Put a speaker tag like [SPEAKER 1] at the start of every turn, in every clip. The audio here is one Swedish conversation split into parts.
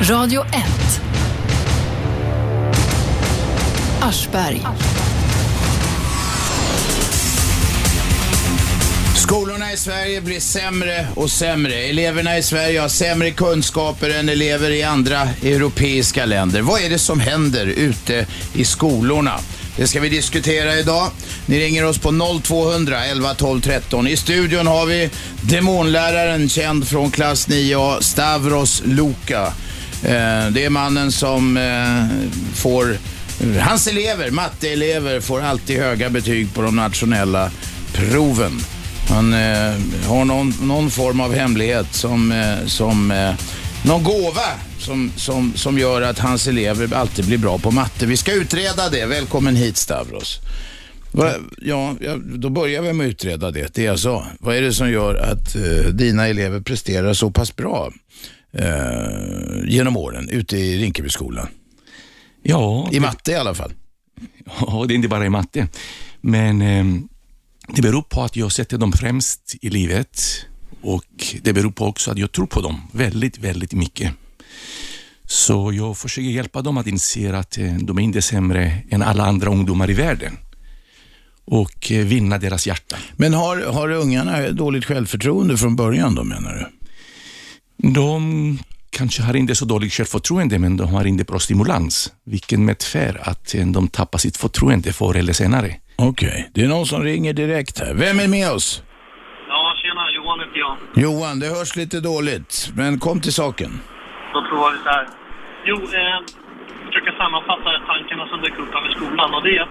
[SPEAKER 1] Radio 1. Aschberg.
[SPEAKER 2] Skolorna i Sverige blir sämre och sämre. Eleverna i Sverige har sämre kunskaper än elever i andra europeiska länder. Vad är det som händer ute i skolorna? Det ska vi diskutera idag. Ni ringer oss på 0200 11 12 13. I studion har vi demonläraren känd från klass 9A, Stavros Luka. Eh, det är mannen som eh, får, hans elever, matteelever, får alltid höga betyg på de nationella proven. Han eh, har någon, någon form av hemlighet som, eh, som eh, någon gåva som, som, som gör att hans elever alltid blir bra på matte. Vi ska utreda det. Välkommen hit Stavros. Va, ja, ja, då börjar vi med att utreda det, det jag alltså, sa. Vad är det som gör att eh, dina elever presterar så pass bra eh, genom åren ute i Rinkebyskolan?
[SPEAKER 3] Ja,
[SPEAKER 2] I matte i alla fall.
[SPEAKER 3] Ja, det är inte bara i matte. Men eh, det beror på att jag sätter dem främst i livet och det beror på också att jag tror på dem väldigt, väldigt mycket. Så jag försöker hjälpa dem att inse att eh, de är inte sämre än alla andra ungdomar i världen och eh, vinna deras hjärta.
[SPEAKER 2] Men har, har ungarna dåligt självförtroende från början då menar du?
[SPEAKER 3] De kanske har inte så dåligt självförtroende, men de har inte bra stimulans, vilket medför att eh, de tappar sitt förtroende förr eller senare.
[SPEAKER 2] Okej, det är någon som ringer direkt här. Vem är med oss?
[SPEAKER 4] Ja, tjena. Johan heter jag.
[SPEAKER 2] Johan, det hörs lite dåligt, men kom till saken.
[SPEAKER 4] Då provar vi så här. Jo, eh, försöka sammanfatta tankarna som dök upp över skolan. Och det,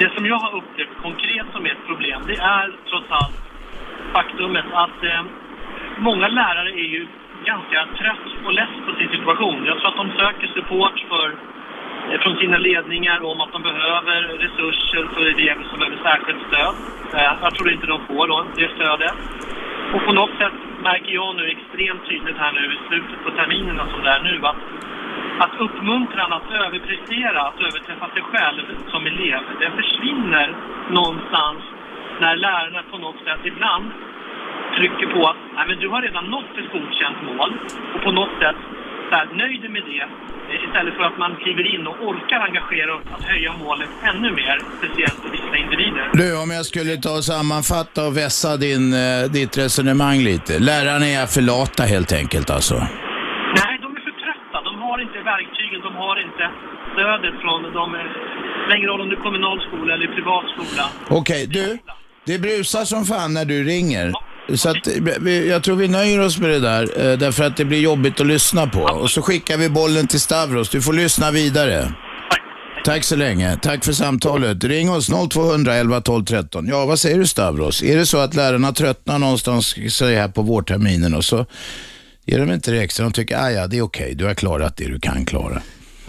[SPEAKER 4] det som jag har upplevt konkret som ett problem, det är trots allt faktumet att eh, många lärare är ju ganska trött och less på sin situation. Jag tror att de söker support för, eh, från sina ledningar om att de behöver resurser för elever som behöver särskilt stöd. Eh, jag tror inte de får då, det stödet. Och på något sätt märker jag nu extremt tydligt här nu i slutet på terminerna som det är nu att, att uppmuntran att överprestera, att överträffa sig själv som elev, den försvinner någonstans när lärarna på något sätt ibland trycker på att Nej, men du har redan nått ett godkänt mål och på något sätt så här, nöjd med det eh, istället för att man kliver in och orkar engagera och att höja målet ännu mer, speciellt för vissa individer.
[SPEAKER 2] Du, om jag skulle ta och sammanfatta och vässa din, eh, ditt resonemang lite. Lärarna är för lata helt enkelt alltså.
[SPEAKER 4] Nej, de är för trötta. De har inte verktygen, de har inte stödet från de... eh, ingen roll om det är kommunal skola eller privat skola.
[SPEAKER 2] Okej, du. Det brusar som fan när du ringer. Så att, jag tror vi nöjer oss med det där, eh, därför att det blir jobbigt att lyssna på. Och så skickar vi bollen till Stavros. Du får lyssna vidare. Tack så länge. Tack för samtalet. Ring oss 0200 11 12 13. Ja, vad säger du Stavros? Är det så att lärarna tröttnar någonstans så här på vårterminen och så ger de inte det extra? De tycker, ah, ja, det är okej, du har klarat det du kan klara.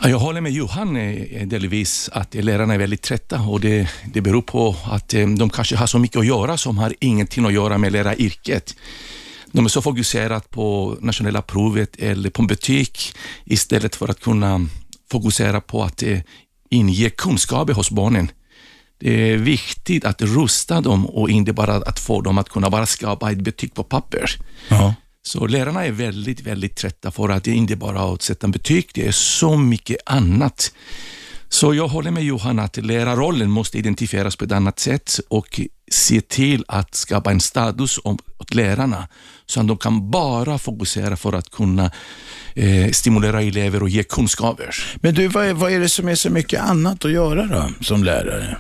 [SPEAKER 3] Jag håller med Johan eh, eh, delvis att lärarna är väldigt trötta och det, det beror på att eh, de kanske har så mycket att göra som har ingenting att göra med läraryrket. De är så fokuserade på nationella provet eller på betyg istället för att kunna fokusera på att inge kunskaper hos barnen. Det är viktigt att rusta dem och inte bara att få dem att kunna bara skapa ett betyg på papper.
[SPEAKER 2] Ja.
[SPEAKER 3] Så lärarna är väldigt, väldigt trötta för att det inte bara är att sätta betyg, det är så mycket annat. Så jag håller med Johan att lärarrollen måste identifieras på ett annat sätt och se till att skapa en status åt lärarna så att de kan bara fokusera för att kunna eh, stimulera elever och ge kunskaper.
[SPEAKER 2] Men du, vad är, vad är det som är så mycket annat att göra då, som lärare?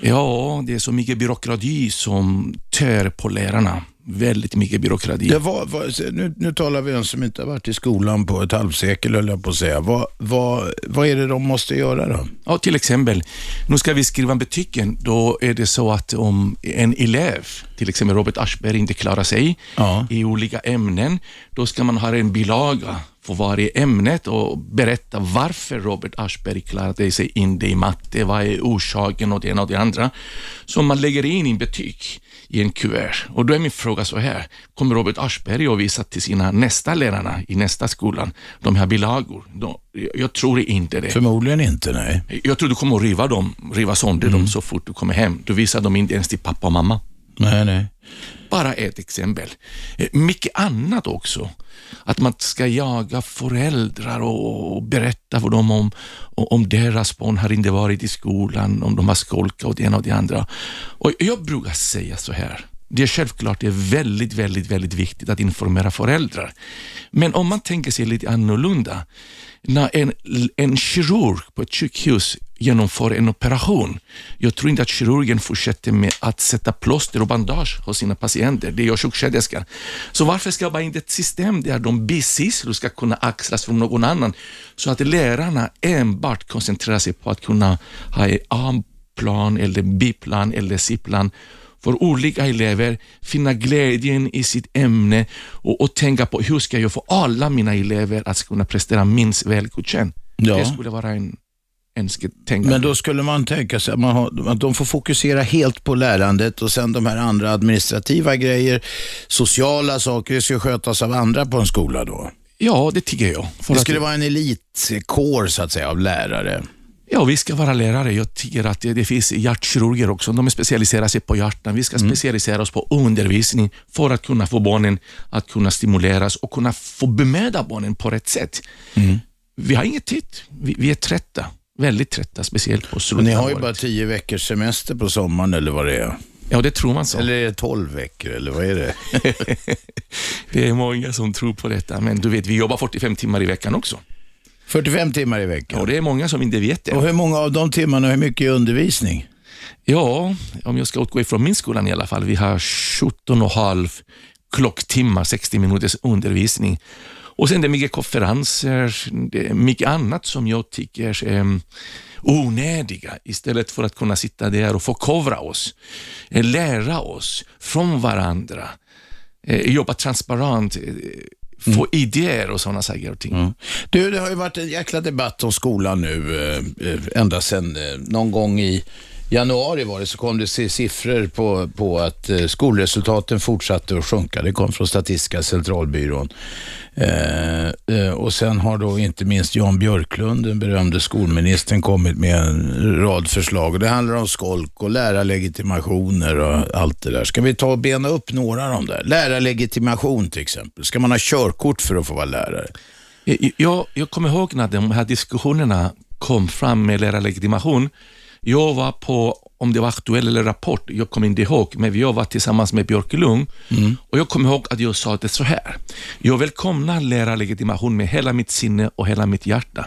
[SPEAKER 3] Ja, det är så mycket byråkrati som tär på lärarna. Väldigt mycket byråkrati.
[SPEAKER 2] Ja, vad, vad, nu, nu talar vi om som inte har varit i skolan på ett halvsekel, höll jag på att säga. Vad, vad, vad är det de måste göra då?
[SPEAKER 3] Ja, till exempel, nu ska vi skriva betygen. Då är det så att om en elev, till exempel Robert Aschberg, inte klarar sig
[SPEAKER 2] Ja.
[SPEAKER 3] i olika ämnen, då ska man ha en bilaga för varje ämnet och berätta varför Robert Aschberg klarade sig inte i matte, vad är orsaken och det ena och det andra. Så man lägger in i betyg i en kuvert. Och då är min fråga så här, kommer Robert Aschberg att visa till sina nästa lärarna i nästa skolan de här bilagor? Då, jag, tror inte det.
[SPEAKER 2] Förmodligen inte, nej.
[SPEAKER 3] Jag tror du kommer att riva dem, riva sönder dem så fort du kommer hem. Du visar dem inte ens till pappa och mamma.
[SPEAKER 2] Nej, nej.
[SPEAKER 3] Bara ett exempel. Eh, mycket annat också. Att man ska jaga föräldrar och och berätta för dem om, om deras barn har inte varit i skolan, om de har skolkat och det ena och det andra. Och jag brukar säga så här. Det är självklart det är väldigt, väldigt, väldigt viktigt att informera föräldrar. Men om man tänker sig lite annorlunda. När en, en kirurg på ett sjukhus genomför en operation. Jag tror inte att kirurgen fortsätter med att sätta plåster och bandage hos sina patienter. Det gör sjuksköterskan. Så varför ska inte ett system där de bisysslor ska kunna axlas från någon annan så att lärarna enbart koncentrerar sig på att kunna ha en A-plan eller B-plan eller C-plan för olika elever finna glädjen i sitt ämne och, och tänka på hur ska jag få alla mina elever att kunna prestera minst väl godkänt.
[SPEAKER 2] Ja.
[SPEAKER 3] Det skulle vara en önsketänkande.
[SPEAKER 2] Men då skulle man tänka sig att, man har, att de får fokusera helt på lärandet och sen de här andra administrativa grejer, sociala saker, ska skötas av andra på en skola då.
[SPEAKER 3] Ja, det tycker jag.
[SPEAKER 2] Det skulle vara en elitkår så att säga av lärare.
[SPEAKER 3] Ja, vi ska vara lärare. Jag tycker att det, det finns hjärtkirurger också. De specialiserar sig på hjärtan. Vi ska specialisera oss på undervisning för att kunna få barnen att kunna stimuleras och kunna få bemöta barnen på rätt sätt. Vi har inget tid. Vi, vi är trötta. Väldigt trötta, speciellt på slutet
[SPEAKER 2] ni har ju bara tio veckors semester på sommaren eller vad det är.
[SPEAKER 3] Ja, det tror man så.
[SPEAKER 2] Eller är det tolv veckor eller vad är det?
[SPEAKER 3] Det är många som tror på detta, men du vet, vi jobbar 45 timmar i veckan också.
[SPEAKER 2] 45 timmar i veckan.
[SPEAKER 3] Och det är många som inte vet det.
[SPEAKER 2] Och hur många av de timmarna, hur mycket är undervisning?
[SPEAKER 3] Ja, om jag ska utgå ifrån min skola i alla fall. Vi har 17 och halv klocktimmar, 60 minuters undervisning. Och sen det är mycket konferenser, det är mycket annat som jag tycker är um, onödiga istället för att kunna sitta där och förkovra oss, eh, lära oss från varandra, eh, jobba transparent, eh, få idéer och sådana saker och ting.
[SPEAKER 2] Du, det har ju varit en jäkla debatt om skolan nu eh, eh, ända sedan eh, någon gång i januari var det så kom det siffror på, på att eh, skolresultaten fortsatte att sjunka. Det kom från Statistiska centralbyrån. Eh, eh, och sen har då inte minst Jan Björklund, den berömde skolministern, kommit med en rad förslag. Det handlar om skolk och lärarlegitimationer och allt det där. Ska vi ta och bena upp några av de där? Lärarlegitimation till exempel. Ska man ha körkort för att få vara lärare?
[SPEAKER 3] Jag, jag kommer ihåg när de här diskussionerna kom fram med lärarlegitimation. Jag var på, om det var aktuell eller Rapport, jag kommer inte ihåg, men jag var tillsammans med Björkelund och jag kommer ihåg att jag sa det så här. Jag välkomnar lärarlegitimation med hela mitt sinne och hela mitt hjärta.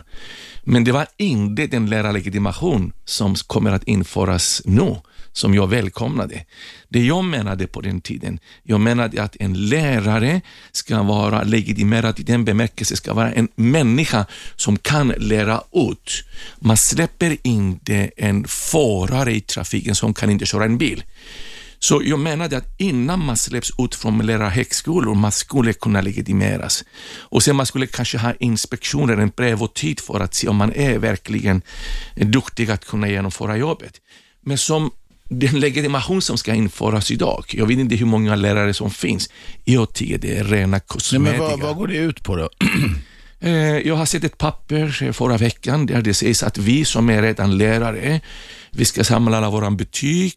[SPEAKER 3] Men det var inte den lärarlegitimation som kommer att införas nu som jag välkomnade. Det jag menade på den tiden, jag menade att en lärare ska vara legitimerad i den bemärkelsen, ska vara en människa som kan lära ut. Man släpper inte en förare i trafiken som kan inte köra en bil. Så jag menade att innan man släpps ut från lärarhögskolor, man skulle kunna legitimeras. Och sen man skulle kanske ha inspektioner, en prövotid för att se om man är verkligen duktig att kunna genomföra jobbet. Men som den legitimation som ska införas idag, jag vet inte hur många lärare som finns, jag tycker det är rena
[SPEAKER 2] Nej,
[SPEAKER 3] kosmetika.
[SPEAKER 2] men vad, vad går det ut på då?
[SPEAKER 3] Eh, Jag har sett ett papper förra veckan där det sägs att vi som är redan lärare, vi ska samla alla våra betyg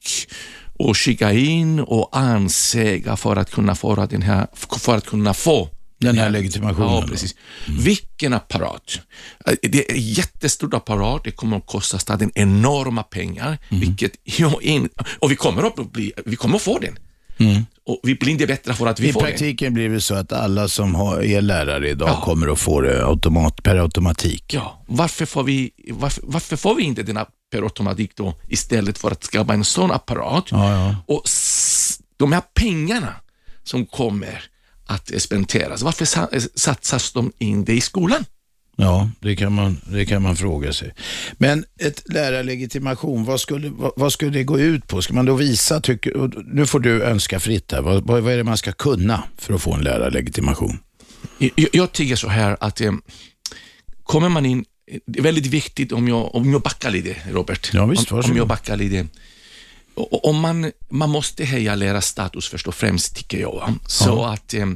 [SPEAKER 3] och skicka in och ansöka för att kunna få den här, för att kunna få
[SPEAKER 2] Den här legitimationen
[SPEAKER 3] Ja, precis. Vilken apparat. Eh, Det är en jättestor apparat, det kommer att kosta staten enorma pengar, vilket jag in, och vi kommer att bli, vi kommer att få den. Och vi blir inte bättre för att vi
[SPEAKER 2] I
[SPEAKER 3] får den.
[SPEAKER 2] praktiken blir det så att alla som har, är lärare idag
[SPEAKER 3] Ja.
[SPEAKER 2] kommer att få det automat, per automatik.
[SPEAKER 3] Ja, varför får vi, varför, varför får vi inte denna per automatik då istället för att skapa en sån apparat?
[SPEAKER 2] Ja, ja.
[SPEAKER 3] Och s- de här pengarna som kommer att spenderas, varför sa- satsas de inte i skolan?
[SPEAKER 2] Ja, det kan, man, det kan man fråga sig. Men ett lärarlegitimation, vad skulle, vad, vad skulle det gå ut på? Ska man då visa, tycker, nu får du önska fritt här, vad, vad är det man ska kunna för att få en lärarlegitimation?
[SPEAKER 3] Jag, jag tycker så här att eh, kommer man in, det är väldigt viktigt om jag, om jag backar lite, Robert.
[SPEAKER 2] Ja, visst,
[SPEAKER 3] om, om jag backar lite. Om man, man måste höja lärarstatus först och främst, tycker jag. Så att eh,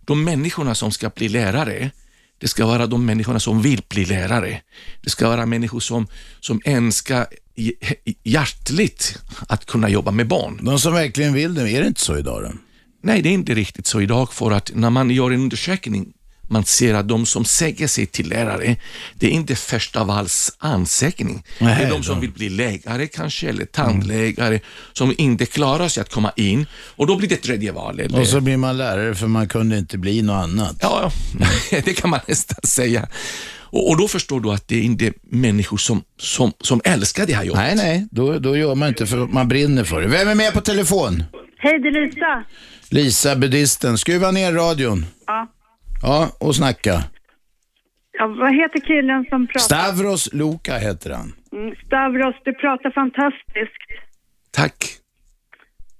[SPEAKER 3] de människorna som ska bli lärare, det ska vara de människorna som vill bli lärare. Det ska vara människor som, som önskar hj- hjärtligt att kunna jobba med barn.
[SPEAKER 2] De som verkligen vill det, är det inte så idag då?
[SPEAKER 3] Nej, det är inte riktigt så idag för att när man gör en undersökning man ser att de som säger sig till lärare, det är inte första vals ansökning. det är de som
[SPEAKER 2] de-
[SPEAKER 3] vill bli läkare kanske, eller tandläkare, som inte klarar sig att komma in. Och då blir det tredje val. Eller...
[SPEAKER 2] Och så blir man lärare för man kunde inte bli något annat.
[SPEAKER 3] Ja, ja. det kan man nästan säga. Och, och då förstår du att det är inte människor som, som, som älskar det här jobbet.
[SPEAKER 2] Nej, nej, då, då gör man inte för man brinner för det. Vem är med på telefon?
[SPEAKER 5] Hej, det är Lisa.
[SPEAKER 2] Lisa, buddhisten. Skruva ner radion.
[SPEAKER 5] Ja.
[SPEAKER 2] Ja, och snacka.
[SPEAKER 5] ja. Vad heter killen som pratar?
[SPEAKER 2] Stavros Luka heter han.
[SPEAKER 5] Mm, Stavros, du pratar fantastiskt.
[SPEAKER 3] Tack.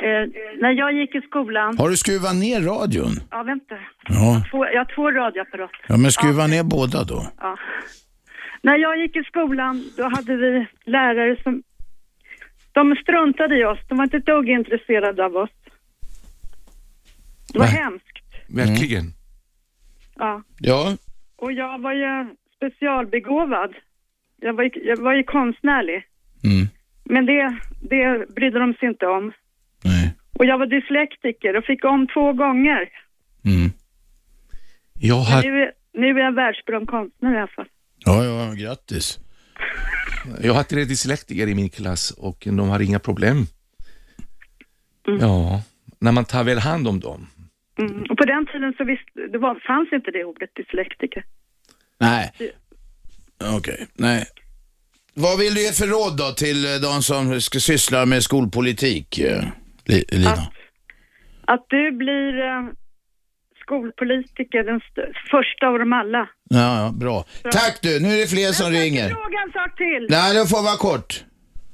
[SPEAKER 5] Eh, när jag gick i skolan...
[SPEAKER 2] Har du skruvat ner radion?
[SPEAKER 5] Ja, vänta.
[SPEAKER 2] Ja.
[SPEAKER 5] Två, jag har två radioapparater.
[SPEAKER 2] Ja, men skruva ner båda då.
[SPEAKER 5] Ja. När jag gick i skolan, då hade vi lärare som... De struntade i oss. De var inte ett dugg intresserade av oss. Det var
[SPEAKER 3] Nej.
[SPEAKER 5] hemskt.
[SPEAKER 3] Verkligen.
[SPEAKER 5] Ja.
[SPEAKER 2] Ja,
[SPEAKER 5] Och jag var ju specialbegåvad. Jag var ju, jag var ju konstnärlig.
[SPEAKER 2] Mm.
[SPEAKER 5] Men det, det brydde de sig inte om.
[SPEAKER 2] nej.
[SPEAKER 5] Och jag var dyslektiker och fick om två gånger.
[SPEAKER 2] Mm.
[SPEAKER 3] Jag
[SPEAKER 5] Men
[SPEAKER 3] har,
[SPEAKER 5] nu, är- nu är jag världsberömd konstnär i alla fall.
[SPEAKER 2] Ja, ja, grattis.
[SPEAKER 3] jag har tre dyslektiker i min klass och de har inga problem. Ja, när man tar väl hand om dem.
[SPEAKER 5] Mm. Och på den tiden så visst, det var, fanns inte det ordet dyslektiker.
[SPEAKER 2] Nej. Okej, nej. Vad vill du ge för råd då till eh, de som ska syssla med skolpolitik, eh, Li- Lina?
[SPEAKER 5] Att, att du blir eh, skolpolitiker, den st- första av dem alla.
[SPEAKER 2] Ja, ja, bra. Tack du, nu är det fler som ringer.
[SPEAKER 5] Fråga en sak till.
[SPEAKER 2] Nej, det får vara kort.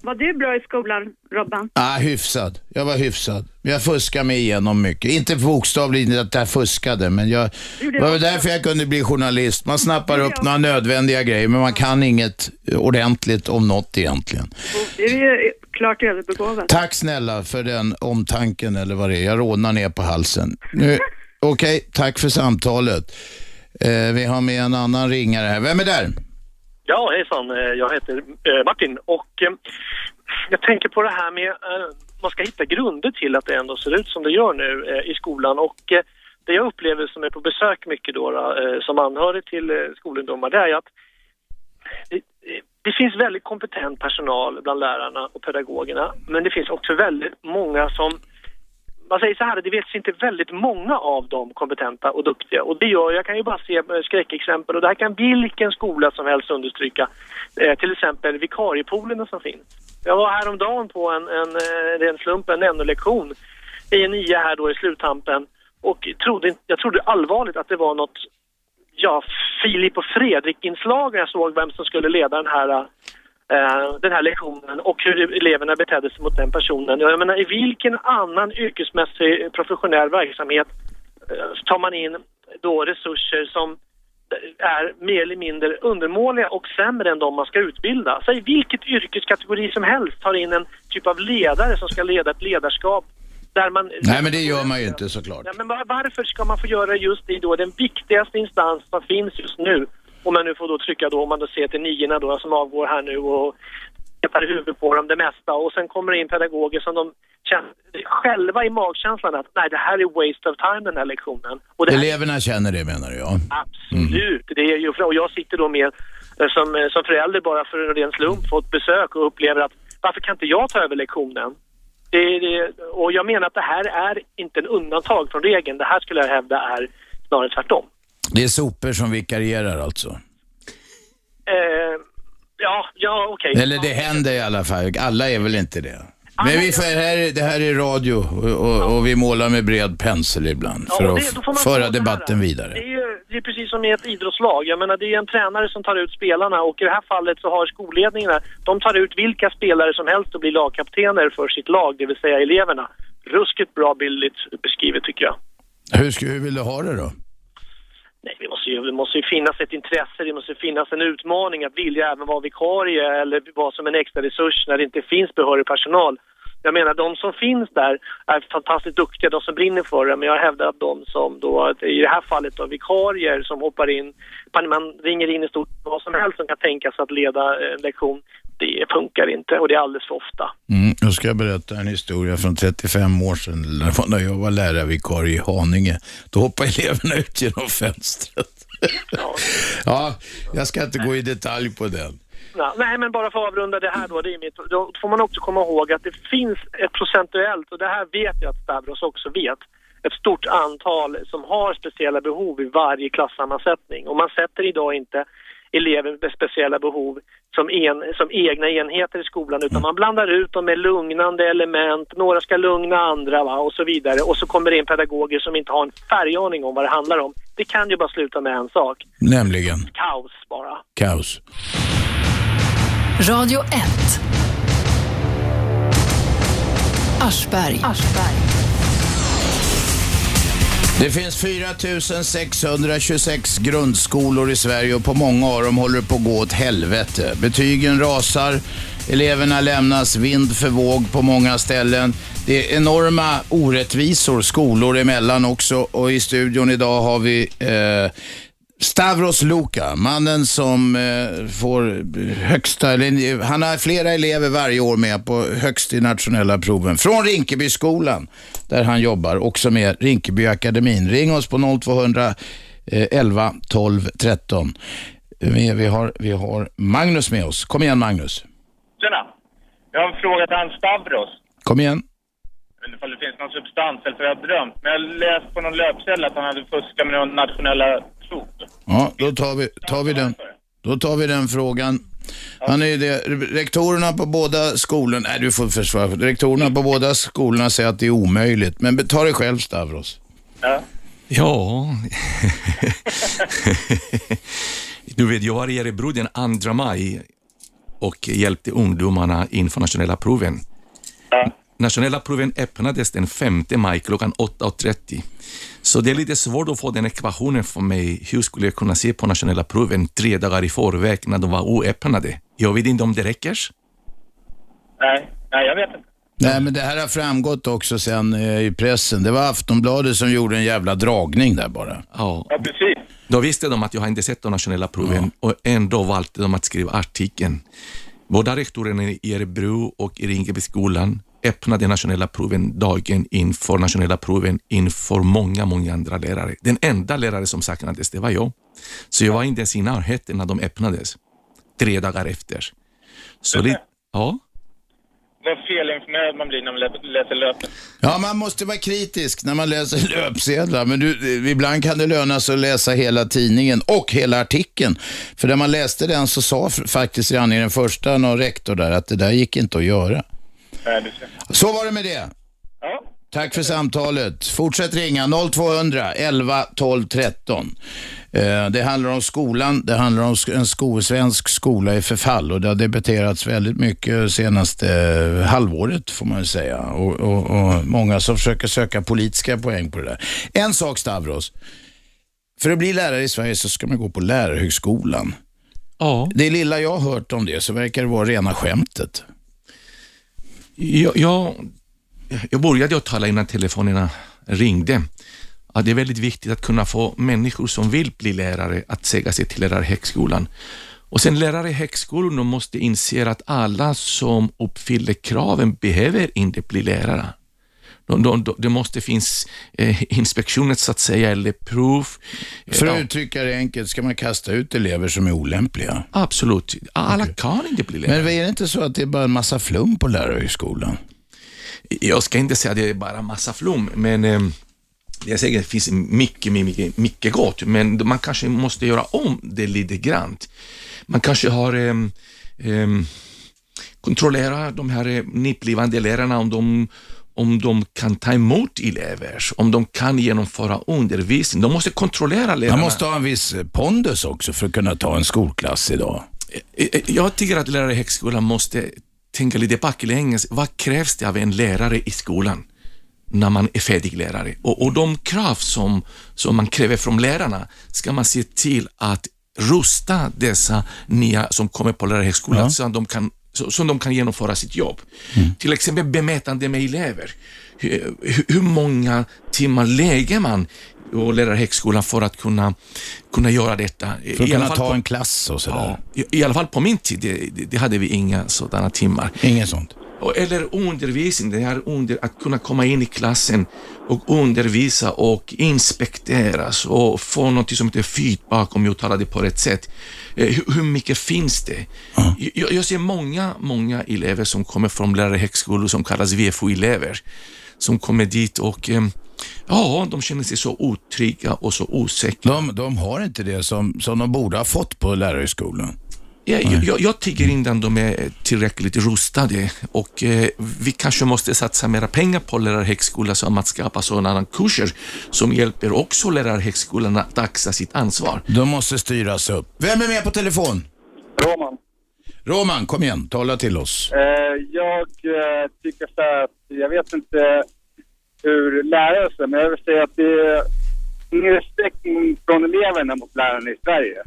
[SPEAKER 5] Var du bra i skolan, Robban?
[SPEAKER 2] Ah, hyfsad. Jag var hyfsad. Jag fuskade mig igenom mycket. Inte bokstavligt att jag fuskade, men jag,
[SPEAKER 5] det
[SPEAKER 2] var
[SPEAKER 5] var-
[SPEAKER 2] därför jag kunde bli journalist. Man snappar upp
[SPEAKER 5] var-
[SPEAKER 2] några nödvändiga grejer, men man kan inget ordentligt om något egentligen.
[SPEAKER 5] Du är ju klart överbegåvad.
[SPEAKER 2] Tack snälla för den omtanken eller vad det är. Jag rodnar ner på halsen. Okej, tack för samtalet. Eh, vi har med en annan ringare här. Vem är där?
[SPEAKER 4] Ja, hejsan. Eh, jag heter eh, Martin. Och eh, jag tänker på det här med att man ska hitta grunder till att det ändå ser ut som det gör nu i skolan. Och det jag upplever som är på besök mycket då, som anhörig till skolungdomar det är att det finns väldigt kompetent personal bland lärarna och pedagogerna. Men det finns också väldigt många som man säger så här, det vet inte väldigt många av dem kompetenta och duktiga. Och det gör, jag kan ju bara se eh, skräckexempel och det här kan vilken skola som helst understryka. Eh, till exempel vikariepoolerna som finns. Jag var häromdagen på en, en, eh, ren slump, en NO-lektion i en nia här då i sluttampen och trodde, jag trodde allvarligt att det var något ja, Filip och Fredrik-inslag när jag såg vem som skulle leda den här eh, den här lektionen och hur eleverna betedde sig mot den personen. Jag menar, i vilken annan yrkesmässig professionell verksamhet eh, tar man in då resurser som är mer eller mindre undermåliga och sämre än de man ska utbilda. Säg vilket yrkeskategori som helst tar in en typ av ledare som ska leda ett ledarskap där man...
[SPEAKER 2] Nej, men det gör man ju inte såklart.
[SPEAKER 4] Ja, men var- varför ska man få göra just i då den viktigaste instans som finns just nu? Om man nu får då trycka då, om man då ser till niorna då som avgår här nu och petar huvudet på dem det mesta och sen kommer det in pedagoger som de känner själva i magkänslan att nej det här är waste of time den här lektionen. Och det här
[SPEAKER 2] Eleverna känner det menar du, ja.
[SPEAKER 4] Absolut. Det är ju, och jag sitter då med eh, som, eh, som förälder bara för en ren slump fått besök och upplever att varför kan inte jag ta över lektionen? Det, det, och jag menar att det här är inte en undantag från regeln. Det här skulle jag hävda är snarare tvärtom.
[SPEAKER 2] Det är sopor som vikarierar alltså.
[SPEAKER 4] Eh, ja, ja okej.
[SPEAKER 2] Eller det händer i alla fall. Alla är väl inte det. Men vi får, det, här, är- det här är radio och, och, och vi målar med bred pensel ibland
[SPEAKER 4] Ja,
[SPEAKER 2] för att
[SPEAKER 4] det- man
[SPEAKER 2] föra debatten
[SPEAKER 4] Det
[SPEAKER 2] vidare.
[SPEAKER 4] är ju det är precis som i ett idrottslag. Jag menar, det är en tränare som tar ut spelarna och i det här fallet så har skolledningarna, de tar ut vilka spelare som helst och blir lagkaptener för sitt lag, det vill säga eleverna. Ruskigt bra bildligt beskrivet tycker jag.
[SPEAKER 2] Hur, hur vill du ha det då?
[SPEAKER 4] Nej, det måste, ju, det måste ju finnas ett intresse, det måste finnas en utmaning att vilja även vara vikarie eller vara som en extra resurs när det inte finns behörig personal. Jag menar, de som finns där är fantastiskt duktiga, de som brinner för det, men jag hävdar att de som då, i det här fallet då, vikarier som hoppar in, man ringer in i stort vad som helst som kan tänkas att leda en lektion,
[SPEAKER 6] det funkar inte och det är alldeles för ofta.
[SPEAKER 2] Mm, jag ska berätta en historia från 35 år sedan när jag var lärarvikarie i Haninge. Då hoppade eleverna ut genom fönstret.
[SPEAKER 6] Ja.
[SPEAKER 2] ja, jag ska inte gå i detalj på den.
[SPEAKER 6] Nej, men bara för att avrunda det här då, det är mitt, då får man också komma ihåg att det finns ett procentuellt, och det här vet jag att Stavros också vet, ett stort antal som har speciella behov i varje klassammansättning. Och man sätter idag inte elever med speciella behov som, en, som egna enheter i skolan utan man blandar ut dem med lugnande element, några ska lugna andra va, och så vidare och så kommer det in pedagoger som inte har en färganing om vad det handlar om. Det kan ju bara sluta med en sak.
[SPEAKER 2] Nämligen?
[SPEAKER 6] Kaos bara.
[SPEAKER 2] Kaos.
[SPEAKER 1] Radio 1. Aschberg. Aschberg.
[SPEAKER 2] Det finns 4626 grundskolor i Sverige och på många av dem håller det på att gå åt helvete. Betygen rasar, eleverna lämnas vind för våg på många ställen. Det är enorma orättvisor skolor emellan också och i studion idag har vi eh, Stavros Luka, mannen som eh, får högsta, eller, han har flera elever varje år med på högst i nationella proven. Från Rinkebyskolan, där han jobbar, också med Rinkeby akademin. Ring oss på 0200 eh, 11 12 13. Vi, vi, har, vi har Magnus med oss. Kom igen Magnus.
[SPEAKER 7] Tjena! Jag har en fråga till han Stavros.
[SPEAKER 2] Kom igen.
[SPEAKER 7] Jag vet inte om det finns någon substans eller för jag har drömt. Men jag läste på någon löpsedel att han hade fuskat med någon nationella prov.
[SPEAKER 2] Ja, då tar vi, tar vi den. Då tar vi den frågan. Han är det, rektorerna på båda skolorna, nej du får försvara, rektorerna på båda skolorna säger att det är omöjligt. Men ta det själv Stavros.
[SPEAKER 7] Ja.
[SPEAKER 3] Ja, du vet, jag var i Örebro den 2 maj och hjälpte ungdomarna inför nationella proven.
[SPEAKER 7] Ja.
[SPEAKER 3] Nationella proven öppnades den 5 maj klockan 8.30. Så det är lite svårt att få den ekvationen för mig. Hur skulle jag kunna se på nationella proven tre dagar i förväg när de var oöppnade? Jag vet inte om det räcker.
[SPEAKER 7] Nej, nej jag vet inte.
[SPEAKER 2] Nej, men det här har framgått också sen eh, i pressen. Det var Aftonbladet som gjorde en jävla dragning där bara.
[SPEAKER 3] Ja.
[SPEAKER 7] Ja, precis.
[SPEAKER 3] Då visste de att jag inte sett de nationella proven och ändå valde de att skriva artikeln. Båda rektorerna i Örebro och i Rinkebyskolan öppnade nationella proven dagen inför nationella proven inför många, många andra lärare. Den enda lärare som saknades, det var jag. Så jag var inte ens i närheten när de öppnades. Tre dagar efter. Så det, ja.
[SPEAKER 7] Vad felinformerad man blir när man lä- läser löpen.
[SPEAKER 2] Ja, man måste vara kritisk när man läser löpsedlar, men du, ibland kan det löna sig att läsa hela tidningen och hela artikeln. För när man läste den så sa faktiskt i den första någon rektor där att det där gick inte att göra. Så var det med det.
[SPEAKER 7] Ja.
[SPEAKER 2] Tack för samtalet. Fortsätt ringa 0200 11 12 13. Eh, Det handlar om skolan, det handlar om en sko svensk skola i förfall och det har debatterats väldigt mycket senaste eh, halvåret får man säga. Och, och, och många som försöker söka politiska poäng på det där. En sak Stavros, för att bli lärare i Sverige så ska man gå på lärarhögskolan.
[SPEAKER 3] ja.
[SPEAKER 2] Det lilla jag har hört om det så verkar det vara rena skämtet.
[SPEAKER 3] Jag, jag, jag började att tala innan telefonerna ringde. Att det är väldigt viktigt att kunna få människor som vill bli lärare att säga sig till lärarhögskolan. Och sen lärare i högskolan måste inse att alla som uppfyller kraven behöver inte bli lärare. De, de, det måste finnas eh, inspektioner så att säga, eller prov.
[SPEAKER 2] För att
[SPEAKER 3] Ja,
[SPEAKER 2] uttrycka det enkelt ska man kasta ut elever som är olämpliga.
[SPEAKER 3] absolut. Alla kan inte bli lärare.
[SPEAKER 2] Men är det inte så att det är bara en massa flum på lärarhögskolan?
[SPEAKER 3] Jag ska inte säga att det är bara massa flum, men eh, jag säger att det finns mycket, mycket, mycket gott, men man kanske måste göra om det lite grann. Man kanske har eh, eh, kontrollera de här eh, nyblivande lärarna om de, om de kan ta emot elever, om de kan genomföra undervisning. De måste kontrollera lärarna.
[SPEAKER 2] Man måste ha en viss pondus också för att kunna ta en skolklass idag.
[SPEAKER 3] Eh, eh, Jag tycker att lärare i högskolan måste tänka lite baklänges. Vad krävs det av en lärare i skolan när man är färdig lärare? Och, och de krav som, som man kräver från lärarna ska man se till att rusta dessa nya som kommer på lärarhögskolan
[SPEAKER 2] Ja.
[SPEAKER 3] så att de kan så, så de kan genomföra sitt jobb. Till exempel bemötande med elever. hur, hur många timmar lägger man och lärarhögskolan för att kunna, kunna göra detta.
[SPEAKER 2] För att
[SPEAKER 3] I alla
[SPEAKER 2] kunna
[SPEAKER 3] fall
[SPEAKER 2] ta
[SPEAKER 3] på,
[SPEAKER 2] en klass och sådär.
[SPEAKER 3] ja, i, I alla fall på min tid, det, det, det hade vi inga sådana timmar.
[SPEAKER 2] Inget sånt.
[SPEAKER 3] Eller undervisning, det här under, att kunna komma in i klassen och undervisa och inspekteras och få något som heter feedback om jag talar det på rätt sätt. Eh, Hur, mycket finns det? Jag, jag ser många, många elever som kommer från lärarhögskolor som kallas VFO-elever som kommer dit och eh, ja, de känner sig så otrygga och så osäkra.
[SPEAKER 2] De, de har inte det som, som de borde ha fått på lärarhögskolan.
[SPEAKER 3] Ja, jag, jag, jag tycker inte att de är tillräckligt rustade och eh, vi kanske måste satsa mera pengar på lärarhögskolan så att skapa sådana kurser som hjälper också lärarhögskolan att axla sitt ansvar.
[SPEAKER 2] De måste styras upp. Vem är med på telefon?
[SPEAKER 8] Roman.
[SPEAKER 2] Roman, kom igen, tala till oss.
[SPEAKER 8] Eh, jag eh, tycker så här att jag vet inte hur lärare sig, men jag vill säga att det är ingen respekt från eleverna mot lärarna i Sverige.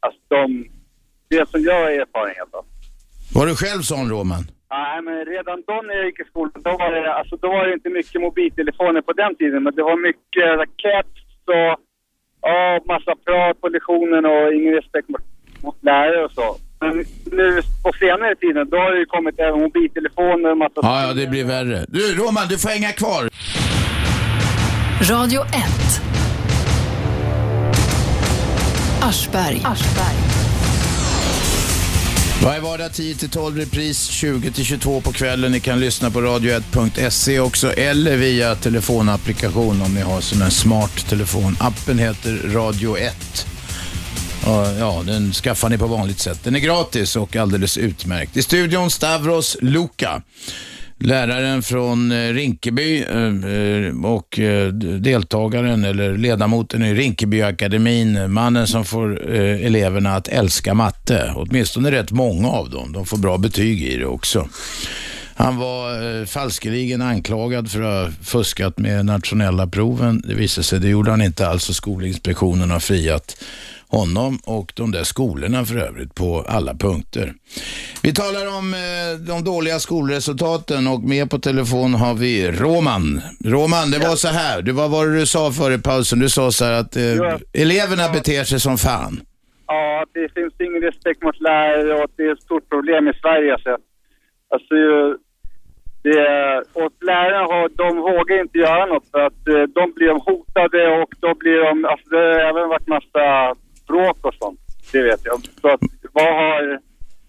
[SPEAKER 8] Alltså de, det som jag har erfarenhet av.
[SPEAKER 2] Var du själv sån Roman?
[SPEAKER 8] Nej, men redan då när jag gick i skolan, då var det, alltså, då var det inte mycket mobiltelefoner på den tiden, men det var mycket raket och ja, massa prat på lektionen och ingen respekt mot, mot lärare och så. Men nu på senare tiden, då har det ju kommit även mobiltelefoner och massa...
[SPEAKER 2] Ja, ja, det blir värre. Du Roman, du får hänga kvar.
[SPEAKER 1] Radio 1. Aschberg.
[SPEAKER 2] Varje vardag 10-12 repris 20-22 på kvällen. Ni kan lyssna på radio1.se också eller via telefonapplikation om ni har sån här smart telefon. Appen heter Radio 1. Ja, Ja, den skaffar ni på vanligt sätt. Den är gratis och alldeles utmärkt. I studion Stavros Luka. Läraren från eh, Rinkeby eh, eh, och deltagaren eller ledamoten i Rinkebyakademin, mannen som får eleverna att älska matte. Åtminstone rätt många av dem. De får bra betyg i det också. Han var eh, falskeligen anklagad för att ha fuskat med nationella proven. Det visade sig, det gjorde han inte alls och Skolinspektionen har friat honom och de där skolorna för övrigt på alla punkter. Vi talar om eh, de dåliga skolresultaten och med på telefon har vi Roman. Roman, det var så här, det var vad du sa före pausen. Du sa så här att eh,
[SPEAKER 8] Ja.
[SPEAKER 2] eleverna beter sig som fan.
[SPEAKER 8] Ja, det finns ingen respekt mot lärare och det är ett stort problem i Sverige. Alltså, alltså det, och lärarna har, de vågar inte göra något för att eh, de blir hotade och då blir de, alltså det har även varit massa bråk och sånt. Det vet jag. Så att, vad har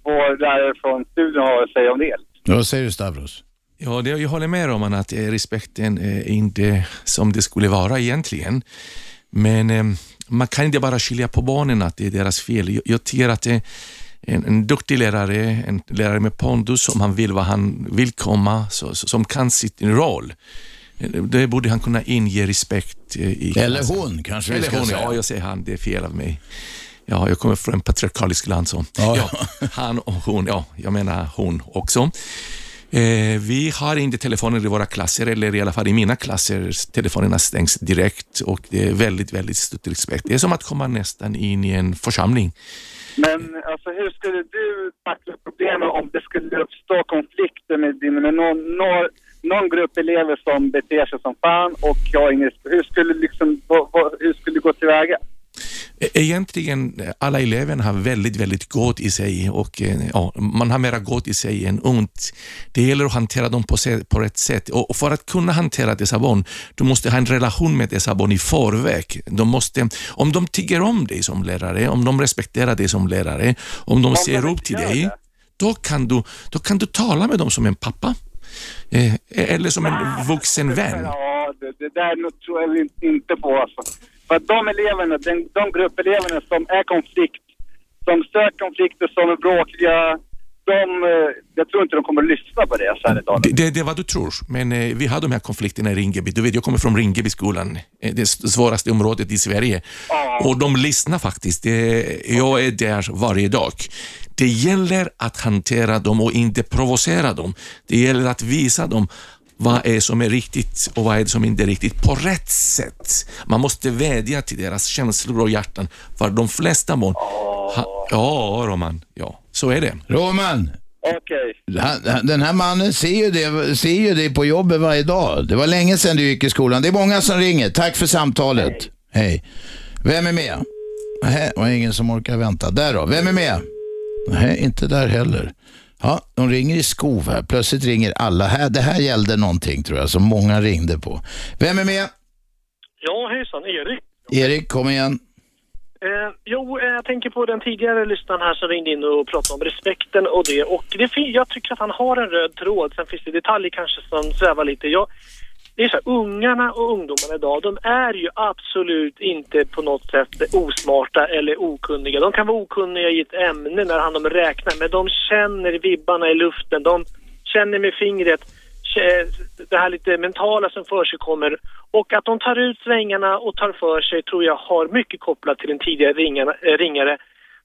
[SPEAKER 8] vår lärare från studion har att säga om det?
[SPEAKER 2] Vad säger du Stavros?
[SPEAKER 3] Ja, det, jag håller med om att eh, respekten är inte som det skulle vara egentligen. Men eh, man kan inte bara skilja på barnen att det är deras fel. Jag, jag tycker att det en, en duktig lärare, en lärare med pondus, som han vill vad han vill komma, så, så, som kan sin roll. Det borde han kunna inge respekt eh, i
[SPEAKER 2] Eller hon kanske
[SPEAKER 3] Eller hon,
[SPEAKER 2] säga.
[SPEAKER 3] ja, jag säger han, det är fel av mig. Ja, jag kommer från en patriarkalisk land så.
[SPEAKER 2] Ja,
[SPEAKER 3] Ja, han och hon, ja, jag menar hon också. Eh, vi har inte telefoner i våra klasser, eller i alla fall i mina klasser. Telefonerna stängs direkt och det är väldigt, väldigt stort respekt. Det är som att komma nästan in i en församling.
[SPEAKER 8] Men alltså hur skulle du tackla problemet om det skulle uppstå konflikter med, din, med någon, någon, någon grupp elever som beter sig som fan och jag har ingen Hur skulle liksom, hur skulle du gå tillväga?
[SPEAKER 3] E- Egentligen, eh, alla elever har väldigt, väldigt gott i sig och eh, ja, man har mera gott i sig än ont. Det gäller att hantera dem på, se- på rätt sätt och för att kunna hantera dessa barn, du måste ha en relation med dessa barn i förväg. De måste, om de tycker om dig som lärare, om de respekterar dig som lärare, om de ser
[SPEAKER 8] de
[SPEAKER 3] upp till dig,
[SPEAKER 8] det.
[SPEAKER 3] då kan, du, då kan du tala med dem som en pappa. Eh, eller som en vuxen vän.
[SPEAKER 8] Ja, det, det där tror jag in- inte på alltså. För att de eleverna, den, de gruppeleverna som är konflikt, som söker konflikter, som är bråkiga, de, eh, jag tror inte de kommer att lyssna på det så här idag.
[SPEAKER 3] Det, det, det är vad du tror, men eh, vi har de här konflikterna i Ringeby. Du vet, jag kommer från Ringebyskolan, eh, det svåraste området i Sverige.
[SPEAKER 8] Ja.
[SPEAKER 3] Och de lyssnar faktiskt. Det, jag är där varje dag. Det gäller att hantera dem och inte provocera dem. Det gäller att visa dem vad är som är riktigt och vad är som inte är riktigt på rätt sätt. Man måste vädja till deras känslor och hjärtan, för de flesta barn... Ha, ja, Roman, ja, så är det.
[SPEAKER 2] Roman,
[SPEAKER 8] Okej.
[SPEAKER 2] Han- Den här mannen ser ju, det, ser ju det på jobbet varje dag. Det var länge sedan du gick i skolan. Det är många som ringer. Tack för samtalet. Hej. Vem är med? Nej, det var ingen som orkar vänta. Där då. Vem är med? Nej, inte där heller. Ja, de ringer i skov här. Plötsligt ringer alla. Här, det här gällde någonting tror jag som många ringde på. Vem är med?
[SPEAKER 4] Ja, hejsan, Erik.
[SPEAKER 2] Erik, kom igen.
[SPEAKER 4] Eh, jo, eh, jag tänker på den tidigare lyssnaren här som ringde in och pratade om respekten och det. Och det jag tycker att han har en röd tråd. Sen finns det detaljer kanske som svävar lite. Jag, det är så här, ungarna och ungdomarna idag, de är ju absolut inte på något sätt osmarta eller okunniga. De kan vara okunniga i ett ämne när det handlar om att räkna, men de känner vibbarna i luften. De känner med fingret Eh, det här lite mentala som för sig kommer. Och att de tar ut svängarna och tar för sig tror jag har mycket kopplat till den tidigare eh, ringare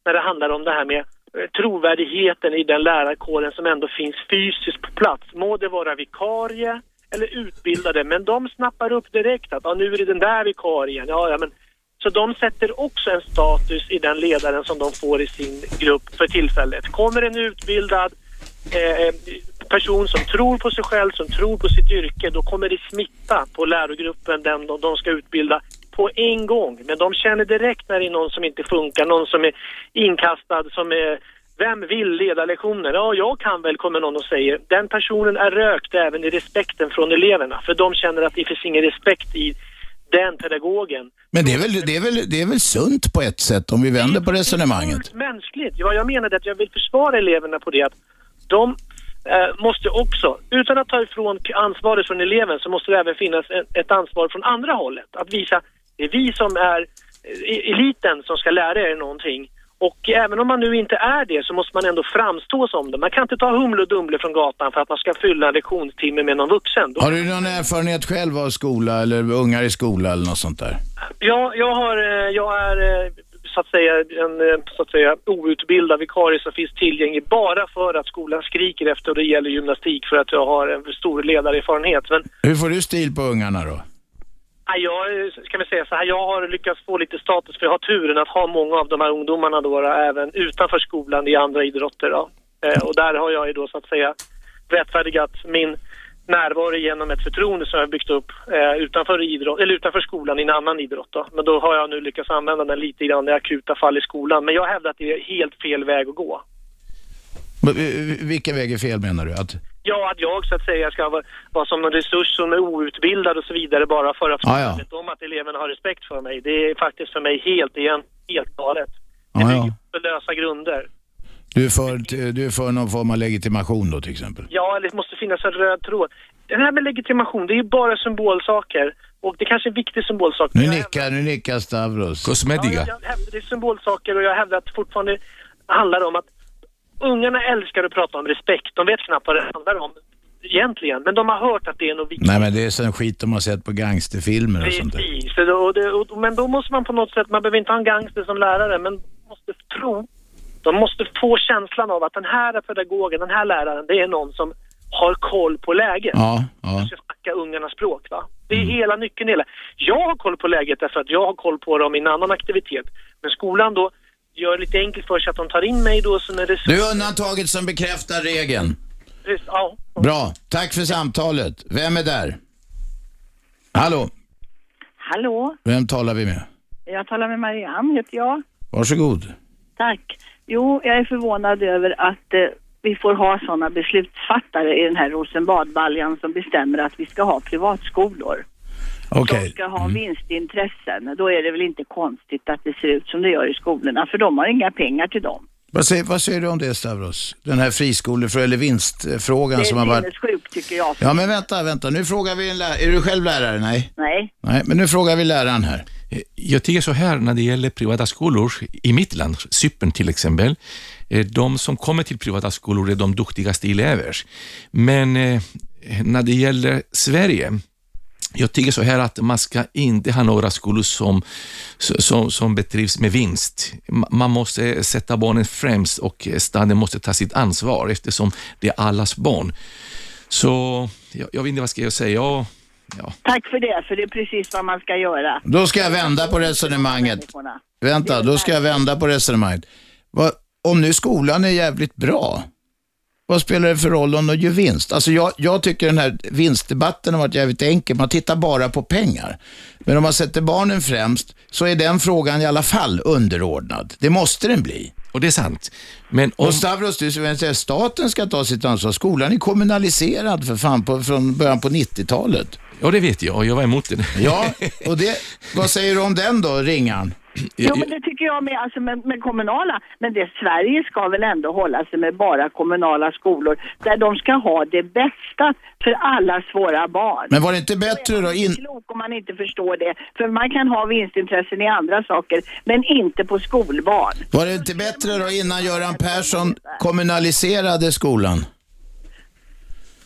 [SPEAKER 4] när det handlar om det här med eh, trovärdigheten i den lärarkåren som ändå finns fysiskt på plats. Må det vara vikarie eller utbildade, men de snappar upp direkt att ja, nu är det den där vikarien. Ja, ja, men så de sätter också en status i den ledaren som de får i sin grupp för tillfället. Kommer en utbildad eh, person som tror på sig själv, som tror på sitt yrke, då kommer det smitta på lärogruppen, den de, de ska utbilda på en gång. Men de känner direkt när det är någon som inte funkar, någon som är inkastad, som är vem vill leda lektioner? Ja, jag kan väl, kommer någon och säger. Den personen är rökt även i respekten från eleverna, för de känner att det finns ingen respekt i den pedagogen.
[SPEAKER 2] Men det är, väl, det, är väl, det är väl sunt på ett sätt om vi vänder på resonemanget.
[SPEAKER 4] fullt mänskligt. Ja, jag menade att jag vill försvara eleverna på det att de måste också, utan att ta ifrån ansvaret från eleven, så måste det även finnas ett, ansvar från andra hållet. Att visa, det är vi som är eh, eliten som ska lära er någonting. Och även om man nu inte är det så måste man ändå framstå som det. Man kan inte ta Humle och Dumle från gatan för att man ska fylla en lektionstimme med någon vuxen. Då
[SPEAKER 2] Har du någon erfarenhet själv av skola eller ungar i skola eller något sånt där?
[SPEAKER 4] Ja, jag har, eh, jag är eh, så att säga en så att säga outbildad vikarie som finns tillgänglig bara för att skolan skriker efter och det gäller gymnastik för att jag har en stor ledarerfarenhet. Men
[SPEAKER 2] Hur får du stil på ungarna då?
[SPEAKER 4] ja, jag, ska vi säga så här, jag har lyckats få lite status för jag har turen att ha många av de här ungdomarna då även utanför skolan i andra idrotter. Då. Eh, och där har jag ju då så att säga rättfärdigat min närvaro genom ett förtroende som jag byggt upp eh, utanför, idrott, eller utanför skolan i en annan idrott. Då. Men då har jag nu lyckats använda den lite grann i akuta fall i skolan. Men jag hävdar att det är helt fel väg att gå.
[SPEAKER 2] Men, eh, Vilken väg är fel menar du? Att,
[SPEAKER 4] Ja, att jag så att säga ska vara, vara som en resurs som är outbildad och så vidare bara för att
[SPEAKER 2] Ja, ja.
[SPEAKER 4] om att eleverna har respekt för mig. Det är faktiskt för mig helt igen, helt galet.
[SPEAKER 2] ja, ja.
[SPEAKER 4] För lösa grunder.
[SPEAKER 2] Du, är för, du är för någon form av legitimation då till exempel?
[SPEAKER 4] Ja, det måste finnas en röd tråd. Det här med legitimation, det är ju bara symbolsaker. Och det kanske är en viktig symbolsak.
[SPEAKER 2] Nu nickar, nu nickar Stavros.
[SPEAKER 4] Ja, jag, jag hävdar, det är symbolsaker och jag hävdar att det fortfarande handlar om att ungarna älskar att prata om respekt. De vet knappt vad det handlar om egentligen, men de har hört att det är något viktigt.
[SPEAKER 2] Nej men det är sån skit de har sett på gangsterfilmer och sånt där.
[SPEAKER 4] Precis, men då måste man på något sätt, man behöver inte ha en gangster som lärare, men måste tro, de måste få känslan av att den här pedagogen, den här läraren, det är någon som har koll på läget.
[SPEAKER 2] Ja, ja.
[SPEAKER 4] Jag ska snacka ungarnas språk va. Det är hela nyckeln hela. Jag har koll på läget därför att jag har koll på dem i en annan aktivitet. Men skolan då gör det lite enkelt för sig att de tar in mig då som en resurs.
[SPEAKER 2] Du är undantaget som bekräftar regeln.
[SPEAKER 4] Ja.
[SPEAKER 2] Bra, tack för samtalet. Vem är där? Hallå,
[SPEAKER 9] Hallå,
[SPEAKER 2] vem talar vi med?
[SPEAKER 9] jag talar med Marianne, heter jag.
[SPEAKER 2] Varsågod.
[SPEAKER 9] Tack. Jo, jag är förvånad över att eh, vi får ha sådana beslutsfattare i den här Rosenbadbaljan som bestämmer att vi ska ha privatskolor.
[SPEAKER 2] Okej.
[SPEAKER 9] De ska ha vinstintressen. Då är det väl inte konstigt att det ser ut som det gör i skolorna, för de har inga pengar till dem.
[SPEAKER 2] Vad säger, vad säger du om det Stavros? Den här friskolefrågan, eller vinstfrågan
[SPEAKER 9] Det
[SPEAKER 2] som
[SPEAKER 9] är
[SPEAKER 2] har varit...
[SPEAKER 9] sinnessjukt tycker jag.
[SPEAKER 2] Ja men vänta, vänta. Nu frågar vi en lärare. Är du själv lärare? Nej.
[SPEAKER 9] Nej.
[SPEAKER 2] Nej, men nu frågar vi läraren här.
[SPEAKER 3] Eh, Jag tycker så här när det gäller privata skolor, i mitt land, Cypern till exempel, eh, de som kommer till privata skolor är de duktigaste elever. Men eh, när det gäller Sverige, jag tycker så här att man ska inte ha några skolor som, som, som bedrivs med vinst. Ma- Man måste sätta barnen främst och staden måste ta sitt ansvar eftersom det är allas barn. Så jag, jag vet inte vad ska jag säga. Ja, ja.
[SPEAKER 9] Tack för det, för det är precis vad man ska göra.
[SPEAKER 2] Då ska jag vända på resonemanget. Vänta, då ska jag vända på resonemanget. Om nu skolan är jävligt bra, vad spelar det för roll om de gör vinst? Alltså jag, jag tycker den här vinstdebatten har varit jävligt enkel. Man tittar bara på pengar. Men om man sätter barnen främst så är den frågan i alla fall underordnad. Det måste den bli.
[SPEAKER 3] Och det är sant. Men om...
[SPEAKER 2] Och Stavros, du säger staten ska ta sitt ansvar. Skolan är kommunaliserad för fan på, från början på 90-talet.
[SPEAKER 3] Ja, det vet jag jag var emot det.
[SPEAKER 2] Ja, och det, vad säger du om den då, ringaren?
[SPEAKER 9] Jo, men det tycker jag med, alltså med, med kommunala. Men det, Sverige ska väl ändå hålla sig med bara kommunala skolor där de ska ha det bästa för allas våra barn.
[SPEAKER 2] Men var det inte bättre då? In...
[SPEAKER 9] klok om man inte förstår det. För man kan ha vinstintressen i andra saker, men inte på skolbarn.
[SPEAKER 2] Var det inte bättre då innan Göran Persson kommunaliserade skolan?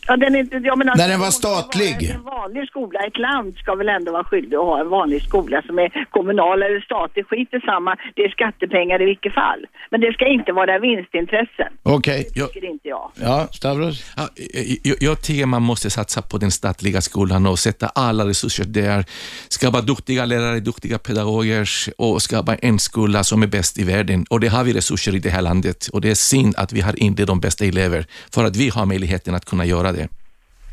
[SPEAKER 9] Ja, den är, jag menar,
[SPEAKER 2] När den var
[SPEAKER 9] det
[SPEAKER 2] statlig.
[SPEAKER 9] En vanlig skola, ett land ska väl ändå vara skyldig att ha en vanlig skola som är kommunal eller statlig. Skit i samma, det är skattepengar i vilket fall. Men det ska inte vara vinstintressen.
[SPEAKER 2] Okej.
[SPEAKER 3] Jag,
[SPEAKER 9] Tycker inte jag.
[SPEAKER 2] Ja, Stavros?
[SPEAKER 3] Ja, jag, jag tycker man måste satsa på den statliga skolan och sätta alla resurser där. Skapa duktiga lärare, duktiga pedagoger och skapa en skola som är bäst i världen. Och det har vi resurser i det här landet och det är synd att vi har inte de bästa elever för att vi har möjligheten att kunna göra det.